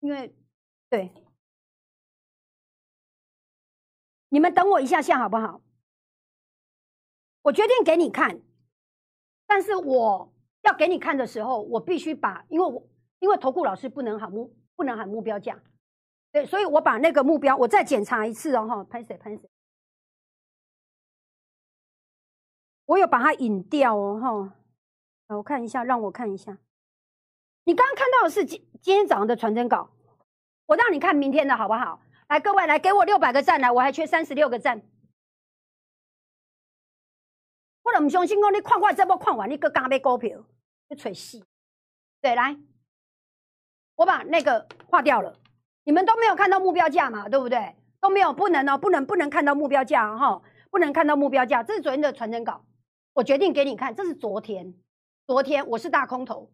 因为对，你们等我一下下好不好？我决定给你看，但是我。要给你看的时候，我必须把，因为我因为投顾老师不能喊目不能喊目标价，对，所以我把那个目标我再检查一次哦，哈，喷水喷水，我有把它引掉哦，哈，我看一下，让我看一下，你刚刚看到的是今今天早上的传真稿，我让你看明天的好不好？来，各位来给我六百个赞来，我还缺三十六个赞。我都唔相信讲你看我这波看完，你搁加买股票，你吹死！对，来，我把那个划掉了。你们都没有看到目标价嘛？对不对？都没有，不能哦，不能不能看到目标价哈，不能看到目标价。这是昨天的传真稿，我决定给你看。这是昨天，昨天我是大空头，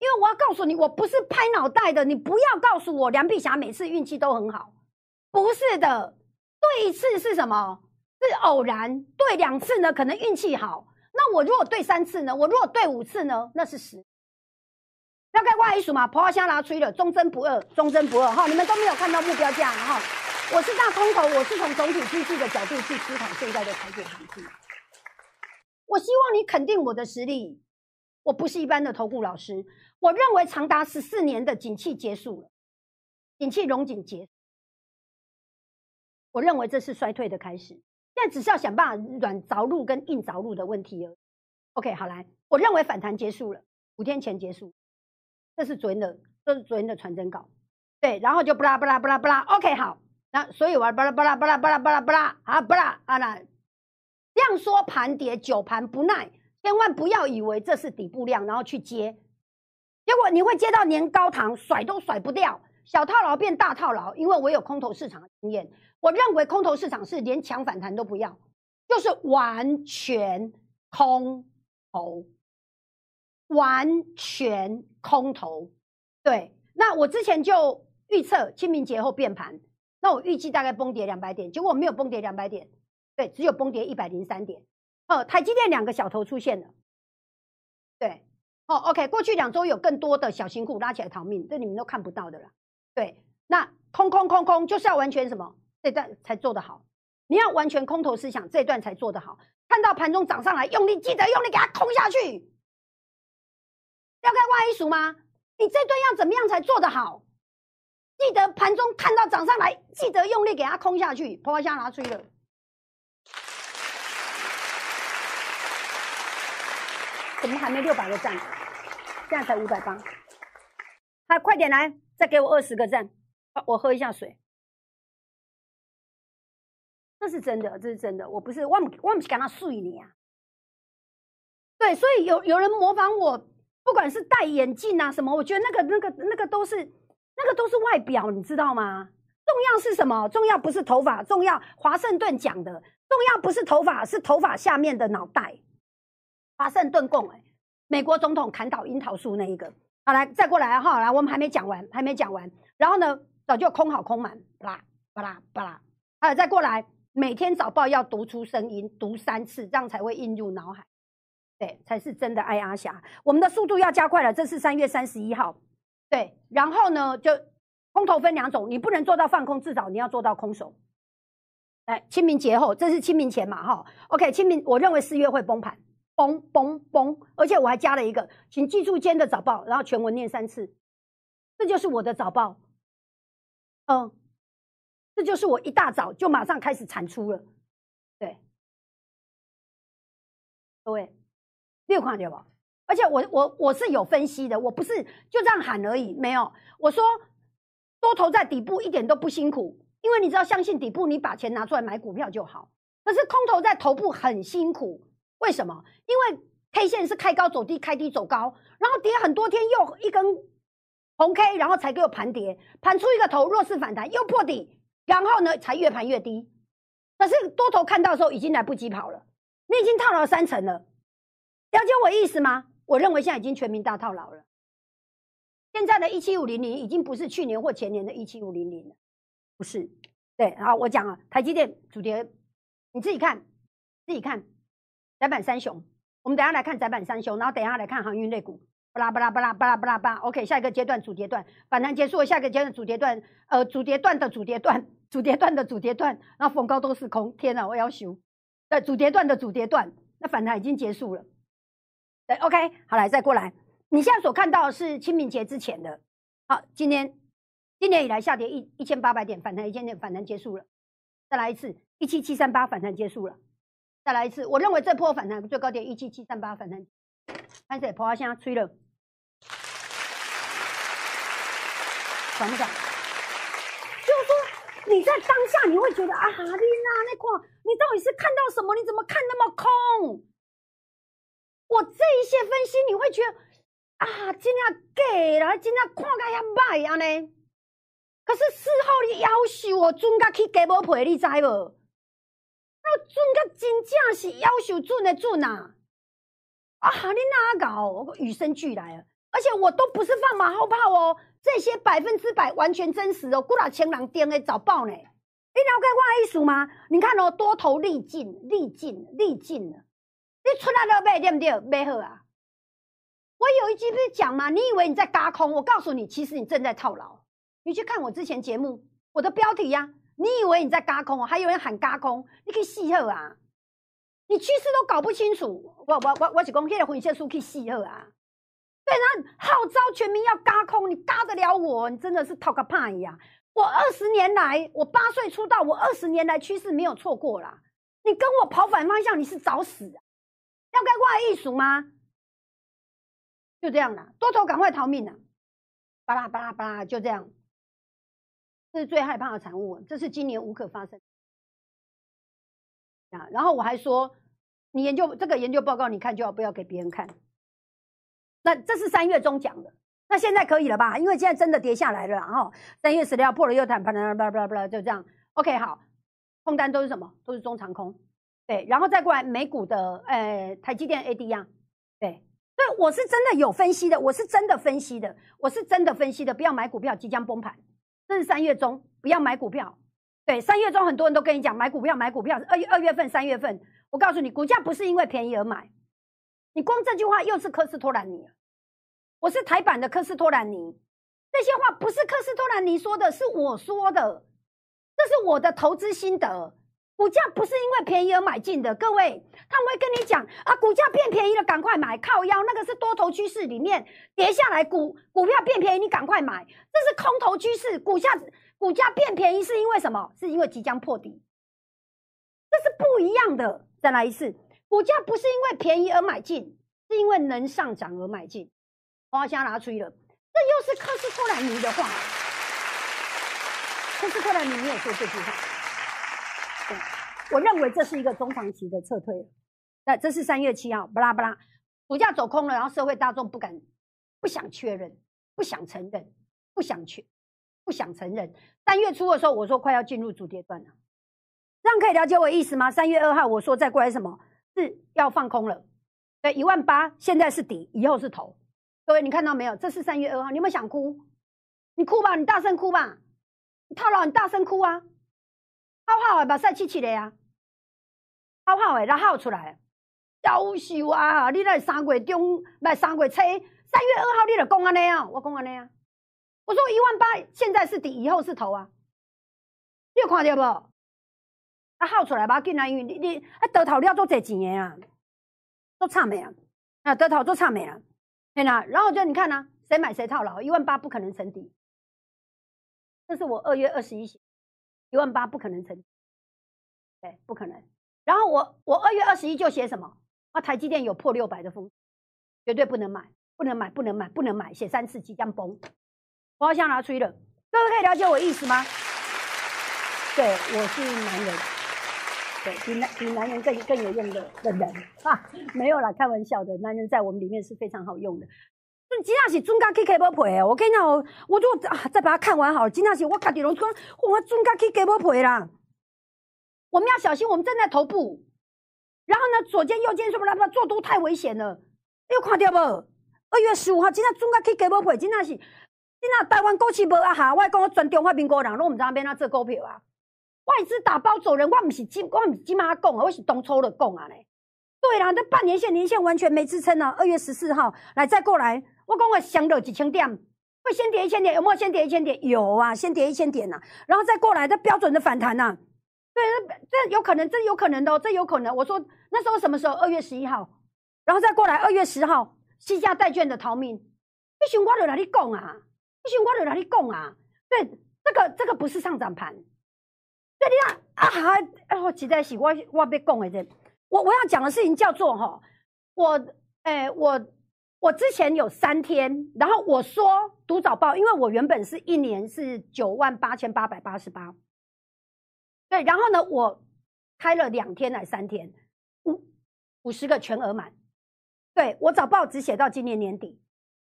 因为我要告诉你，我不是拍脑袋的。你不要告诉我梁碧霞每次运气都很好，不是的，对一次是什么？是偶然对两次呢，可能运气好。那我如果对三次呢？我如果对五次呢？那是十。要该外一数嘛？婆香拿吹了，忠贞不二，忠贞不二。哈，你们都没有看到目标价哈。我是大空头，我是从总体经济的角度去思考现在的台股行情。我希望你肯定我的实力。我不是一般的投顾老师。我认为长达十四年的景气结束了，景气融景结。我认为这是衰退的开始。现在只是要想办法软着陆跟硬着陆的问题了。OK，好来，我认为反弹结束了，五天前结束，这是昨天的，这是昨天的传真稿。对，然后就不拉不拉不拉不拉。OK，好，那所以我不拉不拉不拉不拉不拉不拉啊不拉啊那，这样说盘跌久盘不耐，千万不要以为这是底部量，然后去接，结果你会接到年高堂，甩都甩不掉，小套牢变大套牢，因为我有空头市场的经验。我认为空头市场是连强反弹都不要，就是完全空头。完全空头。对，那我之前就预测清明节后变盘，那我预计大概崩跌两百点，结果没有崩跌两百点，对，只有崩跌一百零三点。哦，台积电两个小头出现了，对，哦，OK，过去两周有更多的小型股拉起来逃命，这你们都看不到的了。对，那空空空空就是要完全什么这段才做得好，你要完全空头思想这段才做得好。看到盘中涨上来，用力记得用力给它空下去，要开万一数吗？你这段要怎么样才做得好？记得盘中看到涨上来，记得用力给它空下去，破下拿出了。怎么还没六百个赞？现在才五百八，还快点来，再给我二十个赞。我喝一下水。这是真的，这是真的，我不是忘忘记跟他睡你啊。对，所以有有人模仿我，不管是戴眼镜啊什么，我觉得那个那个那个都是那个都是外表，你知道吗？重要是什么？重要不是头发，重要华盛顿讲的重要不是头发，是头发下面的脑袋。华盛顿共哎，美国总统砍倒樱桃树那一个，好来再过来哈，来我们还没讲完，还没讲完，然后呢早就空好空满，巴拉巴拉巴拉，还有再过来，每天早报要读出声音，读三次，这样才会印入脑海，对，才是真的爱阿霞。我们的速度要加快了，这是三月三十一号，对，然后呢就空头分两种，你不能做到放空，至少你要做到空手。来，清明节后，这是清明前嘛哈，OK，清明我认为四月会崩盘。崩崩崩！而且我还加了一个，请记住今天的早报，然后全文念三次。这就是我的早报，嗯，这就是我一大早就马上开始产出了。对，各位，六款对吧？而且我我我是有分析的，我不是就这样喊而已，没有。我说多头在底部一点都不辛苦，因为你知道，相信底部，你把钱拿出来买股票就好。可是空头在头部很辛苦。为什么？因为 K 线是开高走低，开低走高，然后跌很多天，又一根红 K，然后才给我盘跌，盘出一个头，弱势反弹又破底，然后呢才越盘越低。可是多头看到的时候已经来不及跑了，你已经套牢三成了，了解我意思吗？我认为现在已经全民大套牢了。现在的一七五零零已经不是去年或前年的一七五零零了，不是。对，好，我讲啊，台积电主跌，你自己看，自己看。窄板三雄，我们等下来看窄板三雄，然后等下来看航运类股，巴拉巴拉巴拉巴拉巴拉巴。OK，下一个阶段主跌段反弹结束，下一个阶段主跌段，呃，主跌段的主跌段，主跌段的主跌段，然后逢高都是空，天哪，我要修。对，主跌段的主跌段，那反弹已经结束了。对，OK，好来再过来，你现在所看到的是清明节之前的，好，今年今年以来下跌一一千八百点，反弹一千点，反弹结束了，再来一次一七七三八反弹结束了。再来一次，我认为这波反弹最高点一七七三八反弹，开始破下吹了，爽不爽？就是说你在当下你会觉得啊，哈丽娜那块，你到底是看到什么？你怎么看那么空？我这一些分析你会觉得啊，真正假啦，真正看个遐歹安尼。可是事后你要求我准甲去给无赔，你知无？那准个真正是要求准的准呐！啊，你哪搞？与生俱来啊，而且我都不是放马后炮哦，这些百分之百完全真实哦，古老千人点的早报呢？你了解我意思吗？你看哦，多头历尽，历尽，历尽了，你出来了买对不对？买好啊！我有一集不是讲吗？你以为你在嘎空？我告诉你，其实你正在套牢。你去看我之前节目，我的标题呀。你以为你在嘎空还有人喊嘎空，你可以细喝啊！你趋势都搞不清楚，我我我我只讲，现在混血书可以细喝啊！对，然号召全民要嘎空，你嘎得了我？你真的是讨个怕一样！我二十年来，我八岁出道，我二十年来趋势没有错过啦。你跟我跑反方向，你是找死！要该怪艺术吗？就这样啦，多头赶快逃命啊！巴拉巴拉巴拉，就这样。这是最害怕的产物，这是今年无可发生啊！然后我还说，你研究这个研究报告，你看就要不要给别人看？那这是三月中讲的，那现在可以了吧？因为现在真的跌下来了，然后三月十六破了又弹，啪啦啪啦啪啦，就这样。OK，好，空单都是什么？都是中长空。对，然后再过来美股的，呃，台积电 AD 呀，对，对，我是真的有分析的，我是真的分析的，我是真的分析的，不要买股票即将崩盘，这是三月中不要买股票。对，三月中很多人都跟你讲买股票买股票，二月二月份三月份，我告诉你，股价不是因为便宜而买，你光这句话又是科斯托兰尼，我是台版的科斯托兰尼，这些话不是科斯托兰尼说的，是我说的，这是我的投资心得。股价不是因为便宜而买进的，各位，他们会跟你讲啊，股价变便宜了，赶快买，靠腰，那个是多头趋势里面跌下来，股股票变便宜，你赶快买，这是空头趋势，股价股价变便宜是因为什么？是因为即将破底，这是不一样的。再来一次，股价不是因为便宜而买进，是因为能上涨而买进。花虾拿吹了，这又是科斯托兰尼的话，科斯托兰尼没有说这句话。我认为这是一个中长期的撤退，那这是三月七号，巴拉巴拉，股价走空了，然后社会大众不敢、不想确认、不想承认、不想确、不想承认。三月初的时候，我说快要进入主跌段了，这样可以了解我意思吗？三月二号我说再过来什么是要放空了？对，一万八现在是底，以后是头。各位你看到没有？这是三月二号，你有没有想哭？你哭吧，你大声哭吧，套牢，你大声哭啊！好好诶，目屎起起来啊！好好诶，然后出来，夭寿啊！你来三月中，来三月初，三月二号你就讲安尼啊！我讲安尼啊！我说一万八，现在是底，以后是头啊！你有看到无？啊，耗出来吧，紧啊！因为你你啊，得头了做侪钱诶啊，做差没啊！啊，得头做差没啊！对啦，然后就你看呐，谁买谁套牢，一万八不可能成底。这是我二月二十一写。一万八不可能成，对，不可能。然后我我二月二十一就写什么？啊，台积电有破六百的风，绝对不能买，不能买，不能买，不能买，写三次即将崩。我要向拿吹了，各位可以了解我意思吗？对，我是男人，对，比男比男人更更有用的的人啊，没有啦，开玩笑的，男人在我们里面是非常好用的。金大喜准家去给无赔我跟你讲，我我就啊再把它看完好了。金大喜我卡底龙说，我准家去给无赔啦。我们要小心，我们站在头部。然后呢，左肩右肩什么来不？做多太危险了。又看掉不？二月十五号，今仔准家去给无赔，金大喜，今仔台湾股市无啊哈，我讲我全中华民国人，拢唔知影边啊做股票啊。外资打包走人，我唔是今我唔是今妈讲啊，我是当初的讲啊嘞。对啦，这半年线、年线完全没支撑啊。二月十四号，来再过来。我讲我想到几千点，会先跌一千点，有没有先跌一千点？有啊，先跌一千点呐，然后再过来，这标准的反弹呐。对，这有可能，这有可能的哦，这有可能。我说那时候什么时候？二月十一号，然后再过来二月十号，西价债券的逃命。你想我在哪里供啊？你想我在哪里供啊？对，这个这个不是上涨盘。对，你看啊，哎，我实在是我我别讲的这，我我要讲的事情叫做哈，我哎我。我之前有三天，然后我说读早报，因为我原本是一年是九万八千八百八十八，对，然后呢，我开了两天来三天，五五十个全额满，对我早报只写到今年年底，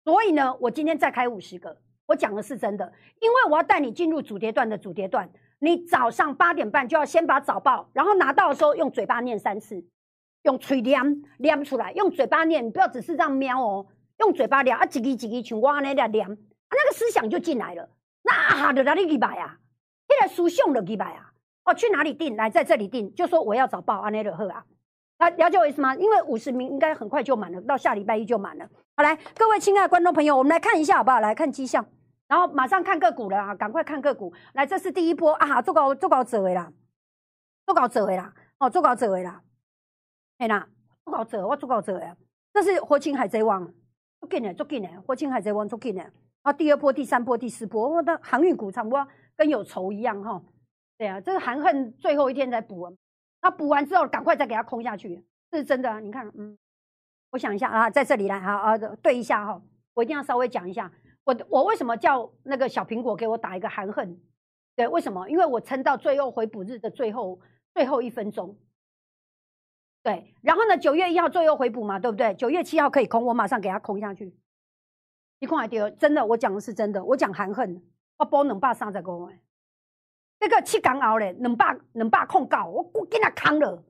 所以呢，我今天再开五十个，我讲的是真的，因为我要带你进入主跌段的主跌段，你早上八点半就要先把早报，然后拿到的时候用嘴巴念三次。用嘴念念出来，用嘴巴念，不要只是这样瞄哦。用嘴巴念啊，几个几个像我安尼在念，那个思想就进来了。那哈的哪里去买啊？现在书上的去买啊？哦，去哪里订？来在这里订，就说我要找报安尼的喝啊。啊了解我意思吗？因为五十名应该很快就满了，到下礼拜一就满了。好，来各位亲爱的观众朋友，我们来看一下好不好？来看绩效，然后马上看个股了啊！赶快看个股。来，这是第一波啊！做稿做稿走位啦，做稿走位啦，哦，做稿走位啦。嘿啦，足够做，我足够做呀。这是火星海贼王，做紧的，足紧的。火星海贼王做紧的。啊，第二波、第三波、第四波，我的航运股差不多跟有仇一样哈。对啊，这是含恨最后一天才补完，他补完之后赶快再给他空下去，这是真的。你看，嗯，我想一下啊，在这里来哈啊，对一下哈，我一定要稍微讲一下，我我为什么叫那个小苹果给我打一个含恨？对，为什么？因为我撑到最后回补日的最后最后一分钟。对，然后呢？九月一号最后回补嘛，对不对？九月七号可以空，我马上给他空下去。一空还丢，真的，我讲的是真的，我讲含恨，我包两百三十公哎，那个七港熬嘞，两百两百控告，我我给他扛了，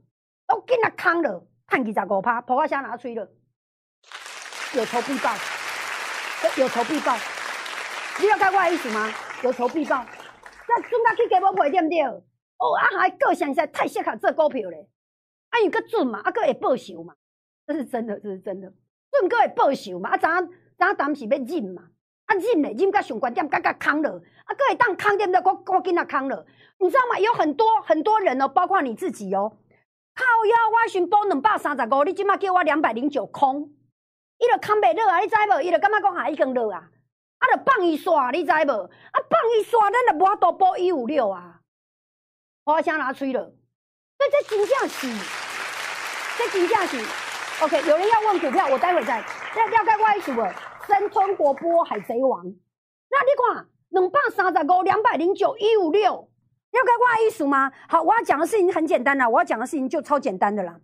我给他扛了，看几只五趴，破我先拿吹了。有仇必报，有仇必报。你了解我的意思吗？有仇必报。那准甲去加无赔对不对？哦，啊还个性实在太适合做股票咧。啊，又搁准嘛，啊搁会报仇嘛，这是真的，这是真的。准搁会报仇嘛，啊怎怎当时要忍嘛，啊忍咧，忍甲上关点，甲甲扛了，啊个会当扛点的，我我紧仔扛了。你知道吗？有很多很多人哦，包括你自己哦。靠腰，我先报两百三十五，你即马叫我两百零九空，伊就扛袂落啊！你知无？伊就感觉讲下已经落啊，啊，就放伊煞，你知无？啊，放伊煞，咱就无法度报一五六啊！花香拿吹了，所以这真正是，这真正是。OK，有人要问股票，我待会再要了解我意思无？生吞活剥海贼王，那你看两百三十五，两百零九，一五六。要该挂艺术吗？好，我要讲的事情很简单了，我要讲的事情就超简单的了。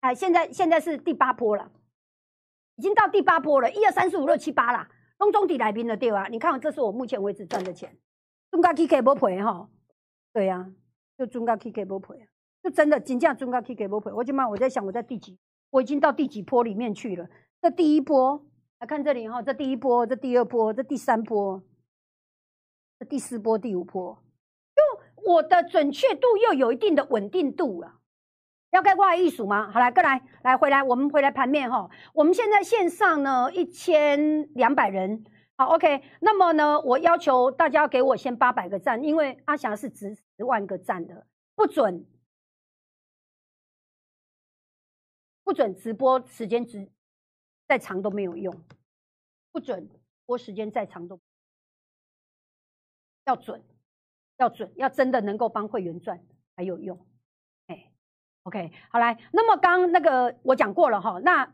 哎，现在现在是第八波了，已经到第八波了，一二三四五六七八了，中中底来宾的对吧？你看，这是我目前为止赚的钱，中高 K K 不赔哈？对呀，就中高 K K 不赔，就真的金价中高 K K 不赔。我今晚我在想，我在第几？我已经到第几波里面去了？这第一波，来看这里哈，这第一波，这第二波，这第三波，这第四波，第五波。我的准确度又有一定的稳定度了，要该挂艺术吗？好来，过来，来回来，我们回来盘面哈。我们现在线上呢一千两百人，好，OK。那么呢，我要求大家给我先八百个赞，因为阿翔是值十万个赞的，不准不准直播时间直再长都没有用，不准播时间再长都要准。要准，要真的能够帮会员赚才有用，哎，OK，好来，那么刚那个我讲过了哈，那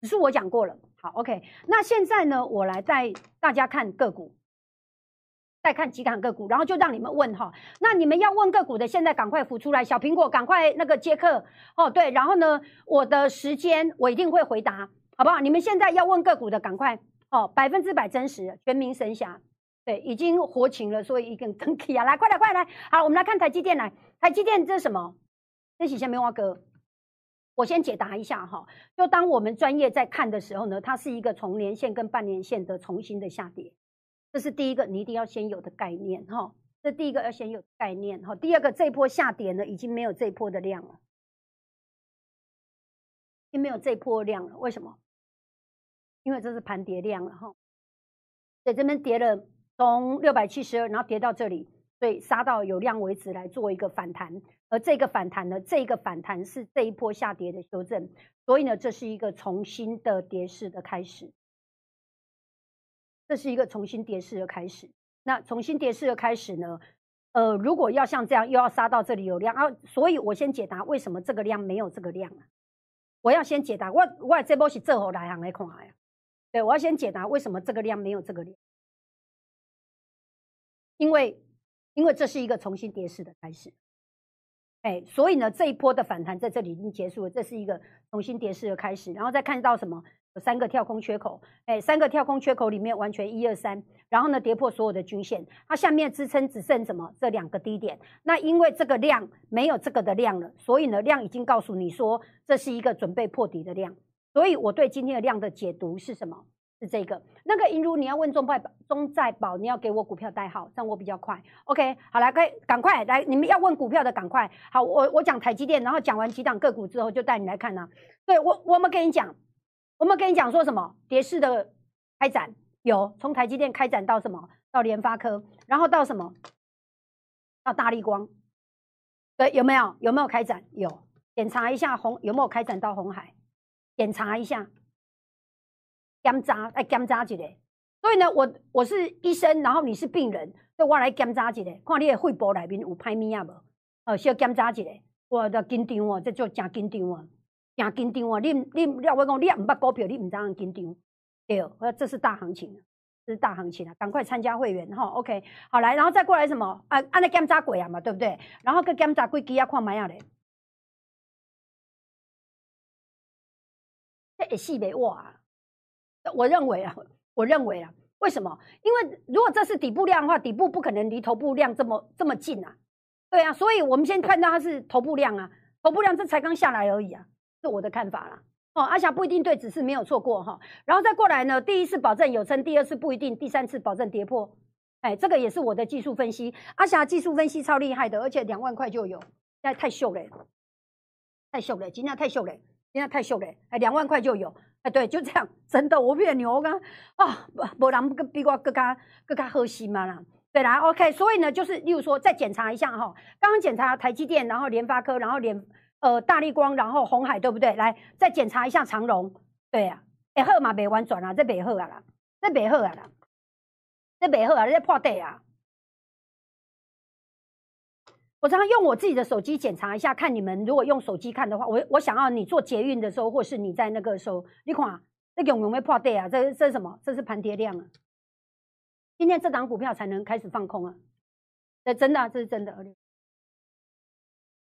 只是我讲过了，好，OK，那现在呢，我来带大家看个股，再看几档个股，然后就让你们问哈，那你们要问个股的，现在赶快浮出来，小苹果赶快那个接客哦，对，然后呢，我的时间我一定会回答，好不好？你们现在要问个股的，赶快哦，百分之百真实，全民神侠。对，已经活情了，所以一根登起啊！来，快来，快来！好，我们来看台积电。来，台积电这是什么？这是先棉花哥，我先解答一下哈。就当我们专业在看的时候呢，它是一个从年线跟半年线的重新的下跌，这是第一个，你一定要先有的概念哈。这第一个要先有概念哈。第二个，这一波下跌呢，已经没有这一波的量了，已经没有这一波量了。为什么？因为这是盘跌量了哈，在这边跌了。从六百七十二，然后跌到这里，所以杀到有量为止来做一个反弹。而这个反弹呢，这个反弹是这一波下跌的修正，所以呢，这是一个重新的跌势的开始。这是一个重新跌势的开始。那重新跌势的开始呢？呃，如果要像这样，又要杀到这里有量啊，所以我先解答为什么这个量没有这个量啊？我要先解答，我我这波是最后来行来看呀。对，我要先解答为什么这个量没有这个量。因为，因为这是一个重新跌势的开始，哎，所以呢，这一波的反弹在这里已经结束了，这是一个重新跌势的开始。然后再看到什么？有三个跳空缺口，哎，三个跳空缺口里面完全一二三，然后呢，跌破所有的均线，它下面支撑只剩什么？这两个低点。那因为这个量没有这个的量了，所以呢，量已经告诉你说这是一个准备破底的量。所以我对今天的量的解读是什么？是这个，那个银如你要问中债中债保，你要给我股票代号，这样我比较快。OK，好来，快赶快来，你们要问股票的赶快。好，我我讲台积电，然后讲完几档个股之后，就带你来看呢。对我，我们跟你讲，我们跟你讲说什么？跌势的开展有从台积电开展到什么？到联发科，然后到什么？到大力光。对，有没有？有没有开展？有，检查一下红有没有开展到红海？检查一下。检查来检查一下，所以呢，我我是医生，然后你是病人，所以我来检查一下，看你的肺部里面有歹物啊无？呃，小检查一下，我的紧张哦，这就真紧张哦，真紧张哦！你你要我讲，你也唔捌股票，你唔知样紧张？对，呃，这是大行情，这是大行情啊！赶快参加会员哈，OK，好来，然后再过来什么？啊，按那检查过啊嘛，对不对？然后去检查几支啊，看卖啊嘞，这会死袂活啊！我认为啊，我认为啊，为什么？因为如果这是底部量的话，底部不可能离头部量这么这么近啊，对啊，所以我们先看到它是头部量啊，头部量这才刚下来而已啊，是我的看法啦。哦，阿霞不一定对，只是没有错过哈。然后再过来呢，第一次保证有撑，第二次不一定，第三次保证跌破。哎，这个也是我的技术分析。阿霞技术分析超厉害的，而且两万块就有，那太秀了，太秀了，今天太秀了，现在太秀了，哎，两万块就有。哎，对，就这样，真的，我变牛刚啊，不人跟比我更加更加核心嘛啦。对啦，OK，所以呢，就是例如说再检查一下哈，刚刚检查台积电，然后联发科，然后联。呃，大力光，然后红海，对不对？来，再检查一下长荣，对呀，哎，好嘛，没完转啊，这没好啊啦，这没好啊啦，这没好啊，这破底啊！我常常用我自己的手机检查一下，看你们如果用手机看的话，我我想要你做捷运的时候，或是你在那个时候，你看这永永没破底啊？这这是什么？这是盘跌量啊！今天这档股票才能开始放空啊！这真的，这是真的。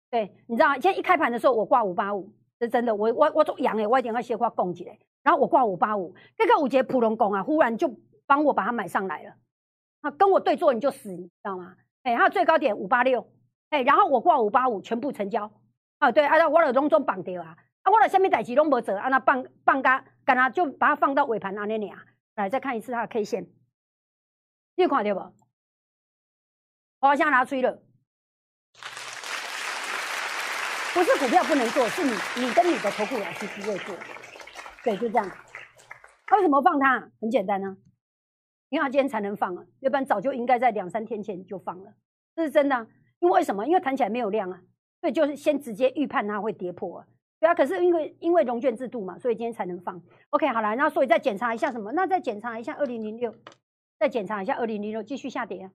对，你知道，今天一开盘的时候，我挂五八五，这真的。我我我做阳哎，我一定要先挂供起来，然后我挂五八五，这个五节普龙工啊，忽然就帮我把它买上来了。啊，跟我对坐你就死，你知道吗？哎，它最高点五八六，哎，然后我挂五八五，全部成交。啊，对，啊，我了拢总绑掉啊，啊，我了下面代志拢无做，啊，那放放嘎，干那就把它放到尾盘安尼里啊。来，再看一次它的 K 线，你看到不？花香拿出了。不是股票不能做，是你你跟你的投顾老师不会做，对，就这样。为什么放它？很简单啊，因为它今天才能放啊，要不然早就应该在两三天前就放了，这是真的。因为什么？因为弹起来没有量啊，所以就是先直接预判它会跌破啊。对啊，可是因为因为融券制度嘛，所以今天才能放。OK，好了，那所以再检查一下什么？那再检查一下二零零六，再检查一下二零零六继续下跌啊。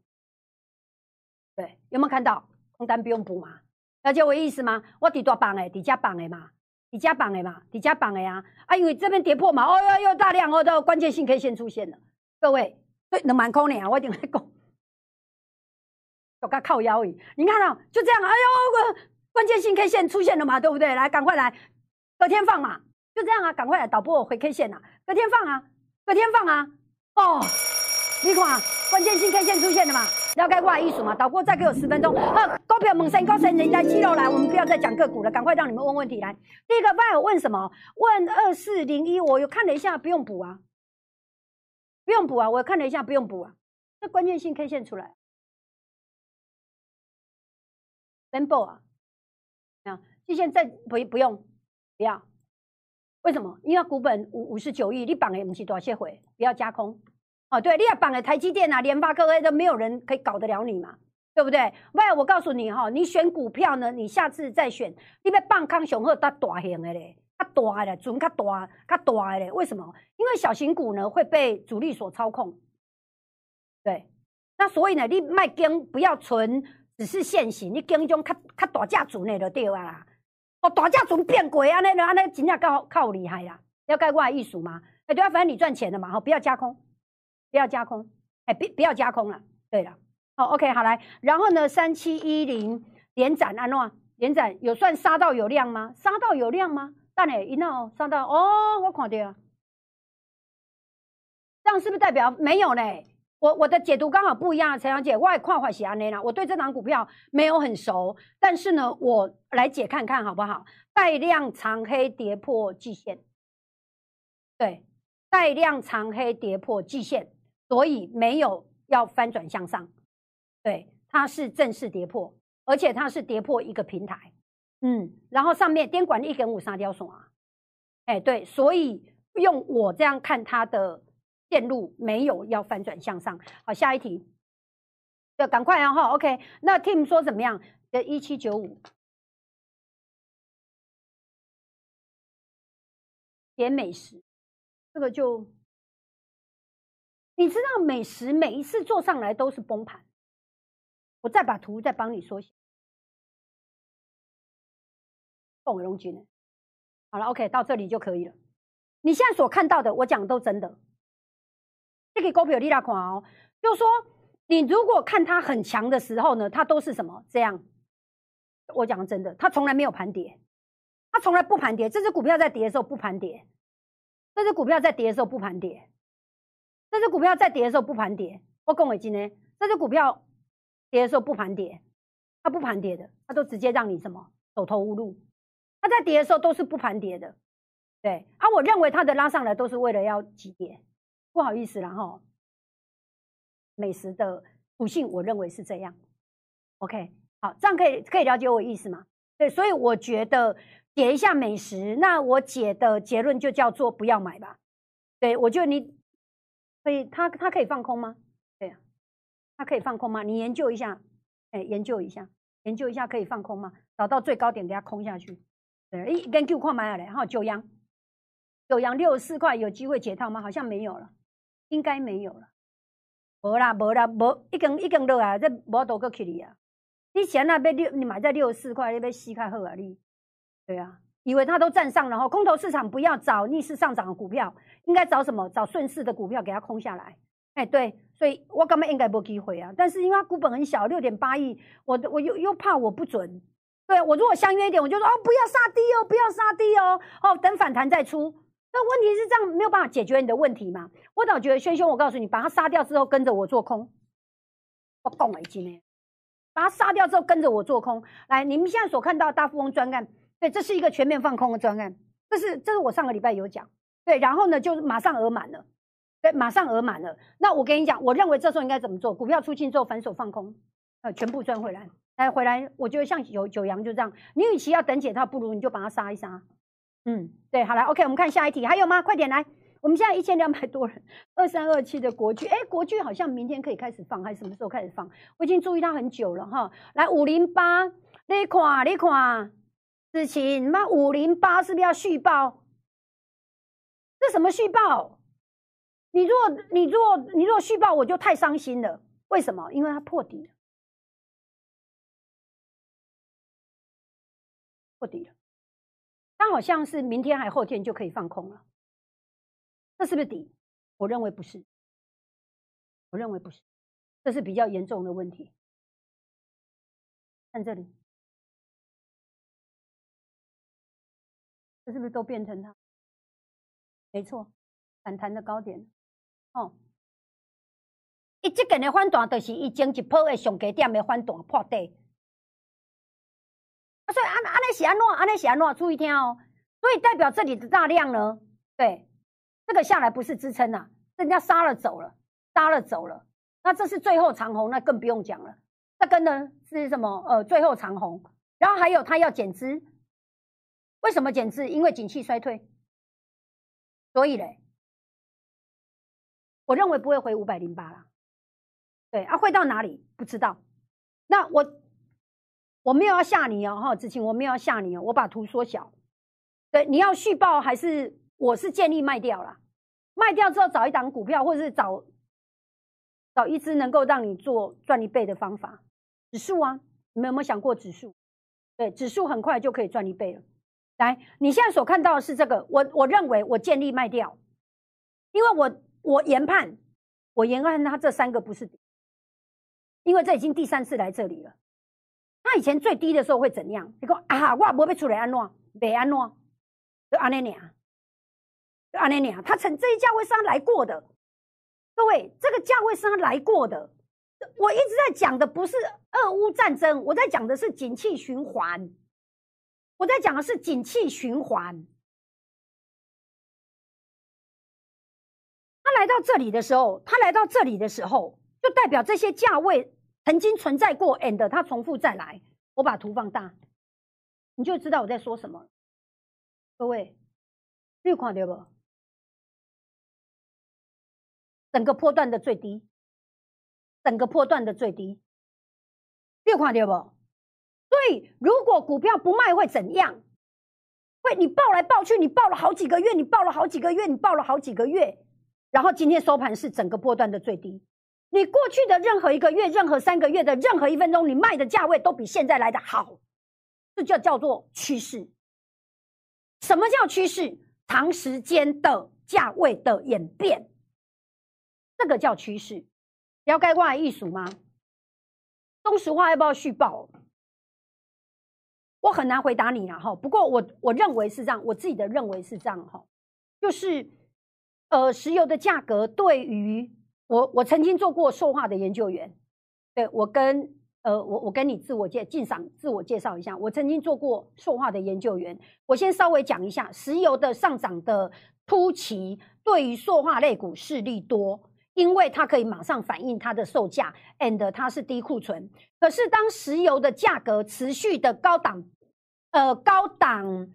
对，有没有看到空单不用补嘛？了解我意思吗？我底多绑诶，底加绑诶嘛，底加绑诶嘛，底加绑诶啊！啊，因为这边跌破嘛，哦哟哟，大量哦的关键性 K 线出现了，各位，对，能满空呢，我一定会讲，我该靠腰椅，你看到就这样，哎呦，关键性 K 线出现了嘛，对不对？来，赶快来，隔天放嘛，就这样啊，赶快来导播我回 K 线呐，隔天放啊，隔天放啊，哦，你看，关键性 K 线出现了嘛？了解我的意思嘛？导播再给我十分钟。好，股票猛升高升，人家肌肉来，我们不要再讲个股了，赶快让你们问问题来。第一个万有问什么？问二四零一，我有看了一下，不用补啊，不用补啊，我看了一下，不用补啊。这关键性 K 线出来，simple 啊，啊，季线再不不用，不要，为什么？因为股本五五十九亿，你绑的不是多少回，不要加空。哦，对，你要绑了台积电啊、联发科，哎，都没有人可以搞得了你嘛，对不对？喂，我告诉你哈，你选股票呢，你下次再选，你别放康雄鹤它大型的嘞，它大的准它大，它大的嘞。为什么？因为小型股呢会被主力所操控。对，那所以呢，你卖跟不要存，只是现行，你跟一种较较大价主内就对啊啦。哦，大价准变贵啊，那那那真正够够厉害啦。要盖我艺术吗？哎，对啊，反正你赚钱的嘛，哈，不要加空。不要加空，哎，不不要加空了。对了，好，OK，好来，然后呢，三七一零连斩安诺，连斩有算杀到有量吗？杀到有量吗？但呢，一闹杀到哦，我看到，这样是不是代表没有呢？我我的解读刚好不一样，陈小姐，我也跨法喜安内啦。我对这档股票没有很熟，但是呢，我来解看看好不好？带量长黑跌破季线，对，带量长黑跌破季线。所以没有要翻转向上，对，它是正式跌破，而且它是跌破一个平台，嗯，然后上面电管一根五沙雕索啊，哎，对，所以用我这样看它的线路没有要翻转向上。好，下一题，要赶快啊哈，OK，那 Tim 说怎么样？的一七九五，点美食，这个就。你知道美食每一次做上来都是崩盘，我再把图再帮你缩小。凤尾龙君呢？好了，OK，到这里就可以了。你现在所看到的，我讲的都真的。这个股票你来看哦，就说你如果看它很强的时候呢，它都是什么这样？我讲真的，它从来没有盘跌，它从来不盘跌。这只股票在跌的时候不盘跌，这只股票在跌的时候不盘跌。这只股票在跌的时候不盘跌，我讲伟金呢，这只股票跌的时候不盘跌，它不盘跌的，它都直接让你什么走投无路。它在跌的时候都是不盘跌的，对，啊，我认为它的拉上来都是为了要急跌，不好意思了哈。美食的属性，我认为是这样。OK，好，这样可以可以了解我意思吗？对，所以我觉得解一下美食，那我解的结论就叫做不要买吧。对，我觉得你可以，他他可以放空吗？对呀，它可以放空吗？你研究一下，哎，研究一下，研究一下可以放空吗？找到最高点给他空下去。对，一根 Q 块买了来，哈，九阳，九阳六十四块，有机会解套吗？好像没有了，应该没有了。无啦，无啦，无一根一根落啊，这无多个去你啊。你前那边六，你买在六十四块，那边吸开好啊你。对啊，以为它都站上了哈，空头市场不要找逆势上涨的股票，应该找什么？找顺势的股票给它空下来。哎，对，所以我根本应该没机会啊。但是因为它股本很小，六点八亿，我我又又怕我不准。对我如果相约一点，我就说哦，不要杀低哦，不要杀低哦，哦，等反弹再出。那问题是这样没有办法解决你的问题嘛？我倒觉得轩兄，我告诉你，把他杀掉之后跟着我做空，我讲了一句呢，把他杀掉之后跟着我做空。来，你们现在所看到大富翁专案，对，这是一个全面放空的专案，这是这是我上个礼拜有讲，对，然后呢就马上额满了，对，马上额满了。那我跟你讲，我认为这时候应该怎么做？股票出清之后反手放空，呃，全部赚回来，来回来，我觉得像九九阳就这样，你与其要等解套，不如你就把它杀一杀。嗯，对，好来，OK，我们看下一题，还有吗？快点来，我们现在一千两百多人，二三二七的国剧，哎，国剧好像明天可以开始放，还是什么时候开始放？我已经注意它很久了哈。来，五零八，你看，你看，子晴，那五零八是不是要续报？这什么续报？你若你若你若续报，我就太伤心了。为什么？因为它破底了，破底了。它好像是明天还后天就可以放空了，这是不是底？我认为不是，我认为不是，这是比较严重的问题。看这里，这是不是都变成它？没错，反弹的高点。哦，一这个的反弹，就是一前一波的上低点的反弹破底。所以安安尼是安怎？安尼是安怎？注意听哦。所以代表这里的大量呢，对，这个下来不是支撑呐，人家杀了走了，杀了走了。那这是最后长虹，那更不用讲了。这根呢是什么？呃，最后长虹。然后还有它要减资，为什么减资？因为景气衰退。所以嘞，我认为不会回五百零八了。对啊，会到哪里？不知道。那我。我没有要吓你哦，哈，子晴，我没有要吓你哦，我把图缩小。对，你要续报还是我是建议卖掉了？卖掉之后找一档股票，或者是找找一只能够让你做赚一倍的方法，指数啊，你们有没有想过指数？对，指数很快就可以赚一倍了。来，你现在所看到的是这个，我我认为我建议卖掉，因为我我研判，我研判它这三个不是，因为这已经第三次来这里了。他以前最低的时候会怎样？你讲啊，我不会出来安怎？没安怎？就安尼俩，就安尼俩。他曾这一价位上来过的，各位，这个价位上来过的。我一直在讲的不是俄乌战争，我在讲的是景气循环。我在讲的是景气循环。他来到这里的时候，他来到这里的时候，就代表这些价位。曾经存在过，and 它重复再来。我把图放大，你就知道我在说什么。各位，你有看到不？整个波段的最低，整个波段的最低，你有看到不？所以，如果股票不卖会怎样？会你报来报去，你报了好几个月，你报了好几个月，你报了好几个月，然后今天收盘是整个波段的最低。你过去的任何一个月、任何三个月的任何一分钟，你卖的价位都比现在来的好，这就叫做趋势。什么叫趋势？长时间的价位的演变，这个叫趋势。了解我的艺术吗？中石化要不要续报？我很难回答你了哈。不过我我认为是这样，我自己的认为是这样哈，就是呃，石油的价格对于。我我曾经做过塑化的研究员，对我跟呃，我我跟你自我介进赏自我介绍一下，我曾经做过塑化的研究员。我先稍微讲一下，石油的上涨的突起对于塑化类股势力多，因为它可以马上反映它的售价，and 它是低库存。可是当石油的价格持续的高档，呃，高档。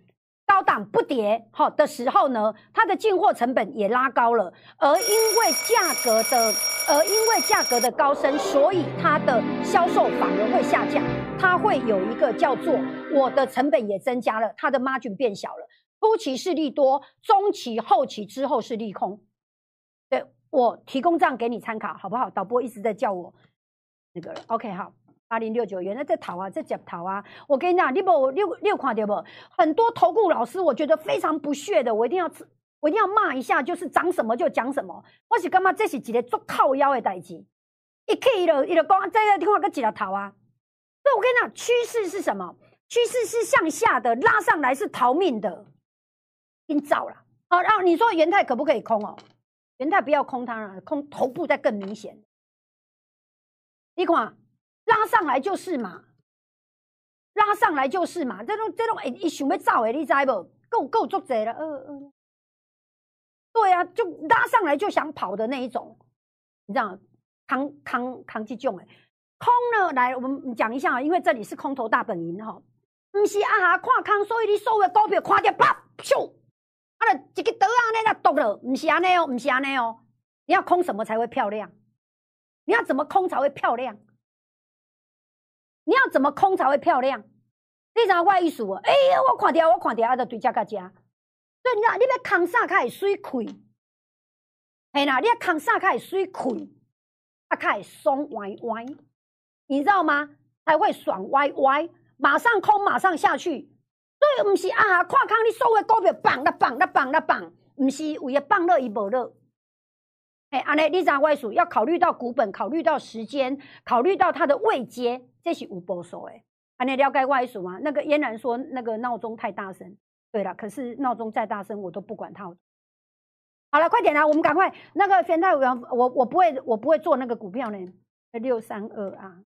高档不跌好的时候呢，它的进货成本也拉高了，而因为价格的，而因为价格的高升，所以它的销售反而会下降，它会有一个叫做我的成本也增加了，它的 margin 变小了。初期是利多，中期、后期之后是利空。对我提供这样给你参考，好不好？导播一直在叫我那个，OK，好。八零六九，原来在逃啊，在接逃啊！我跟你讲，你不六六看到不？很多投顾老师，我觉得非常不屑的，我一定要我一定要骂一下，就是讲什么就讲什么。我是干嘛？这是一个做靠腰的代志。一去一了，一了讲，在个地方跟几条逃啊？所以我跟你讲，趋势是什么？趋势是向下的，拉上来是逃命的。你早了好，然后你说元泰可不可以空哦？元泰不要空它了，空头部再更明显。你看。拉上来就是嘛，拉上来就是嘛，这种这种诶，一想要走诶，你知不？够够足济了，呃呃，对啊，就拉上来就想跑的那一种，你知道，扛扛扛这种诶，空呢，来我们讲一下，因为这里是空头大本营哈，不是啊哈看空，所以你所有股票看到啪咻，啊了一个刀啊那那剁了，不是安尼哦，不是安尼哦，你要空什么才会漂亮？你要怎么空才会漂亮？你要怎么空才会漂亮？你怎怪意思啊？哎呀，我看掉，我看掉，啊，就对价个价。所以你讲，你要空啥开水开？嘿啦，你要空啥开水开？啊，开爽歪歪，你知道吗？才会爽歪歪，马上空，马上下去。所以不是啊，看空你所有股票绑了绑了绑了绑，不是为了绑了伊无了。哎，安尼，你怎外数要考虑到股本，考虑到时间，考虑到它的位阶，这是无保守诶。安尼了解外数吗？那个嫣然说那个闹钟太大声，对了，可是闹钟再大声我都不管它。好了，快点来，我们赶快那个玄泰我我我不会，我不会做那个股票呢。六三二啊，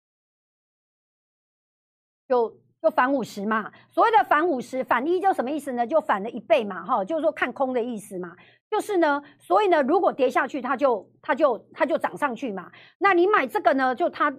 就就反五十嘛。所谓的反五十，反一就什么意思呢？就反了一倍嘛，哈，就是说看空的意思嘛。就是呢，所以呢，如果跌下去，它就它就它就涨上去嘛。那你买这个呢，就它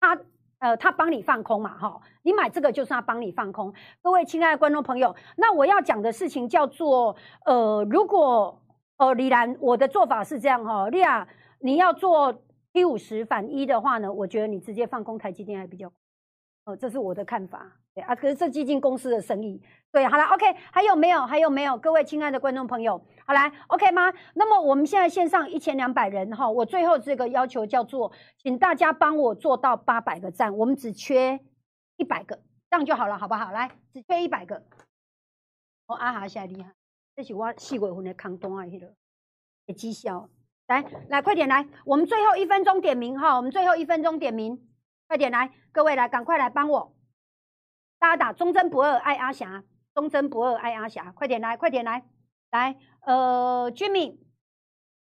它呃，它帮你放空嘛，哈。你买这个就是它帮你放空。各位亲爱的观众朋友，那我要讲的事情叫做呃，如果呃李兰，我的做法是这样哈，利亚你要做 T 五十反一的话呢，我觉得你直接放空台积电还比较，呃，这是我的看法。对啊，可是这基金公司的生意，对，好了，OK，还有没有？还有没有？各位亲爱的观众朋友，好来，OK 吗？那么我们现在线上一千两百人哈，我最后这个要求叫做，请大家帮我做到八百个赞，我们只缺一百个，这样就好了，好不好？来，只缺一百个。哦，阿哈现在厉害，这是我四月份的康东啊，迄个的绩效。来来，快点来，我们最后一分钟点名哈，我们最后一分钟点名，快点来，各位来，赶快来帮我。大家打忠贞不二爱阿霞，忠贞不二爱阿霞，快点来，快点来，来，呃，Jimmy，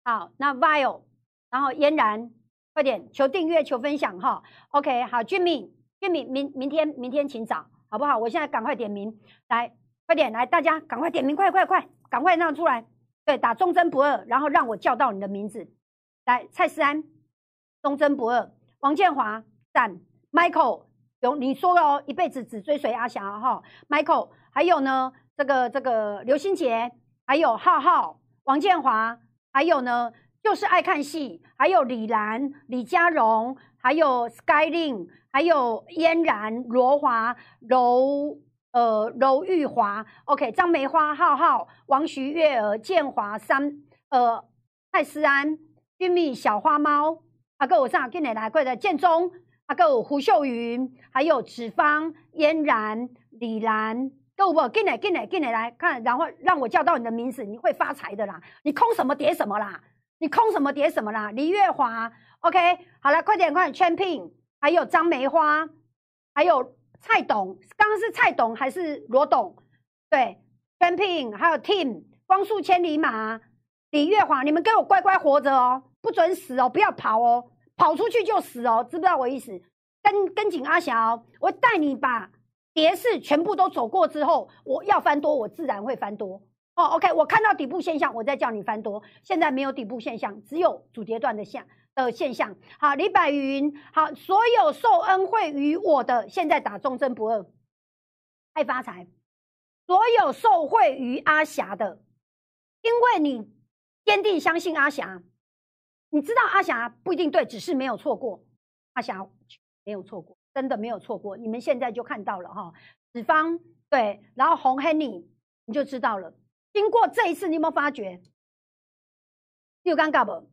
好，那 Vile，然后嫣然，快点求订阅，求分享哈，OK，好，Jimmy，Jimmy，明明天明天请早，好不好？我现在赶快点名，来，快点来，大家赶快点名，快快快，赶快让出来，对，打忠贞不二，然后让我叫到你的名字，来，蔡思安，忠贞不二，王建华，赞，Michael。有你说哦，一辈子只追随阿霞哈，Michael，还有呢，这个这个刘心杰，还有浩浩、王建华，还有呢，就是爱看戏，还有李兰、李佳荣，还有 Skylin，还有嫣然、罗华、柔呃柔玉华，OK，张梅花、浩浩、王徐月儿、建华、三呃蔡思安、玉蜜、小花猫，阿哥我上跟你来过的建中。啊，还有胡秀云，还有子芳、嫣然、李兰，够不？进来，进来，进来，来看，然后让我叫到你的名字，你会发财的啦！你空什么叠什么啦？你空什么叠什么啦？李月华，OK，好了，快点，快点，Champion，还有张梅花，还有蔡董，刚刚是蔡董还是罗董？对，Champion，还有 Team，光速千里马，李月华，你们给我乖乖活着哦，不准死哦，不要跑哦。跑出去就死哦，知不知道我意思？跟跟紧阿霞哦，我带你把跌势全部都走过之后，我要翻多，我自然会翻多。哦，OK，我看到底部现象，我再叫你翻多。现在没有底部现象，只有主跌段的现的现象。好，李百云，好，所有受恩惠于我的，现在打忠贞不二，爱发财。所有受惠于阿霞的，因为你坚定相信阿霞，你知道阿霞不一定对，只是没有错过。阿霞没有错过，真的没有错过。你们现在就看到了哈，子方对，然后红 Henny 你就知道了。经过这一次，你有没有发觉？又尴尬不？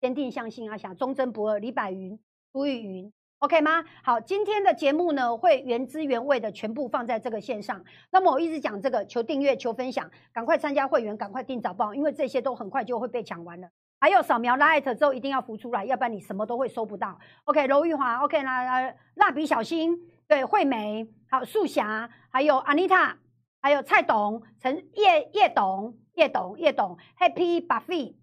坚定相信阿霞，忠贞不二。李柏云、朱玉云，OK 吗？好，今天的节目呢，会原汁原味的全部放在这个线上。那么我一直讲这个，求订阅、求分享，赶快参加会员，赶快订早报，因为这些都很快就会被抢完了。还有扫描 Light 之后一定要浮出来，要不然你什么都会收不到。OK，柔玉华，OK 啦，蜡笔小新，对，惠美，好，素霞，还有 Anita，还有蔡董，陈叶叶董，叶董叶董，Happy Buffy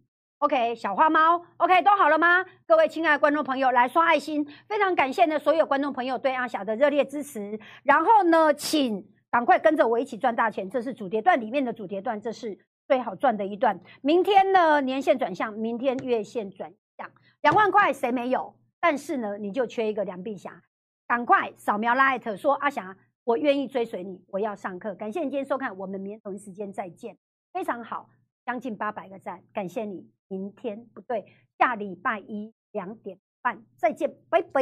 OK，小花猫，OK，都好了吗？各位亲爱的观众朋友，来刷爱心，非常感谢呢所有观众朋友对阿霞的热烈支持。然后呢，请赶快跟着我一起赚大钱，这是主跌段里面的主跌段，这是。最好赚的一段，明天呢年线转向，明天月线转向，两万块谁没有？但是呢，你就缺一个梁碧霞，赶快扫描 Light 说阿霞，我愿意追随你，我要上课。感谢你今天收看，我们明天同一时间再见，非常好，将近八百个赞，感谢你。明天不对，下礼拜一两点半再见，拜拜。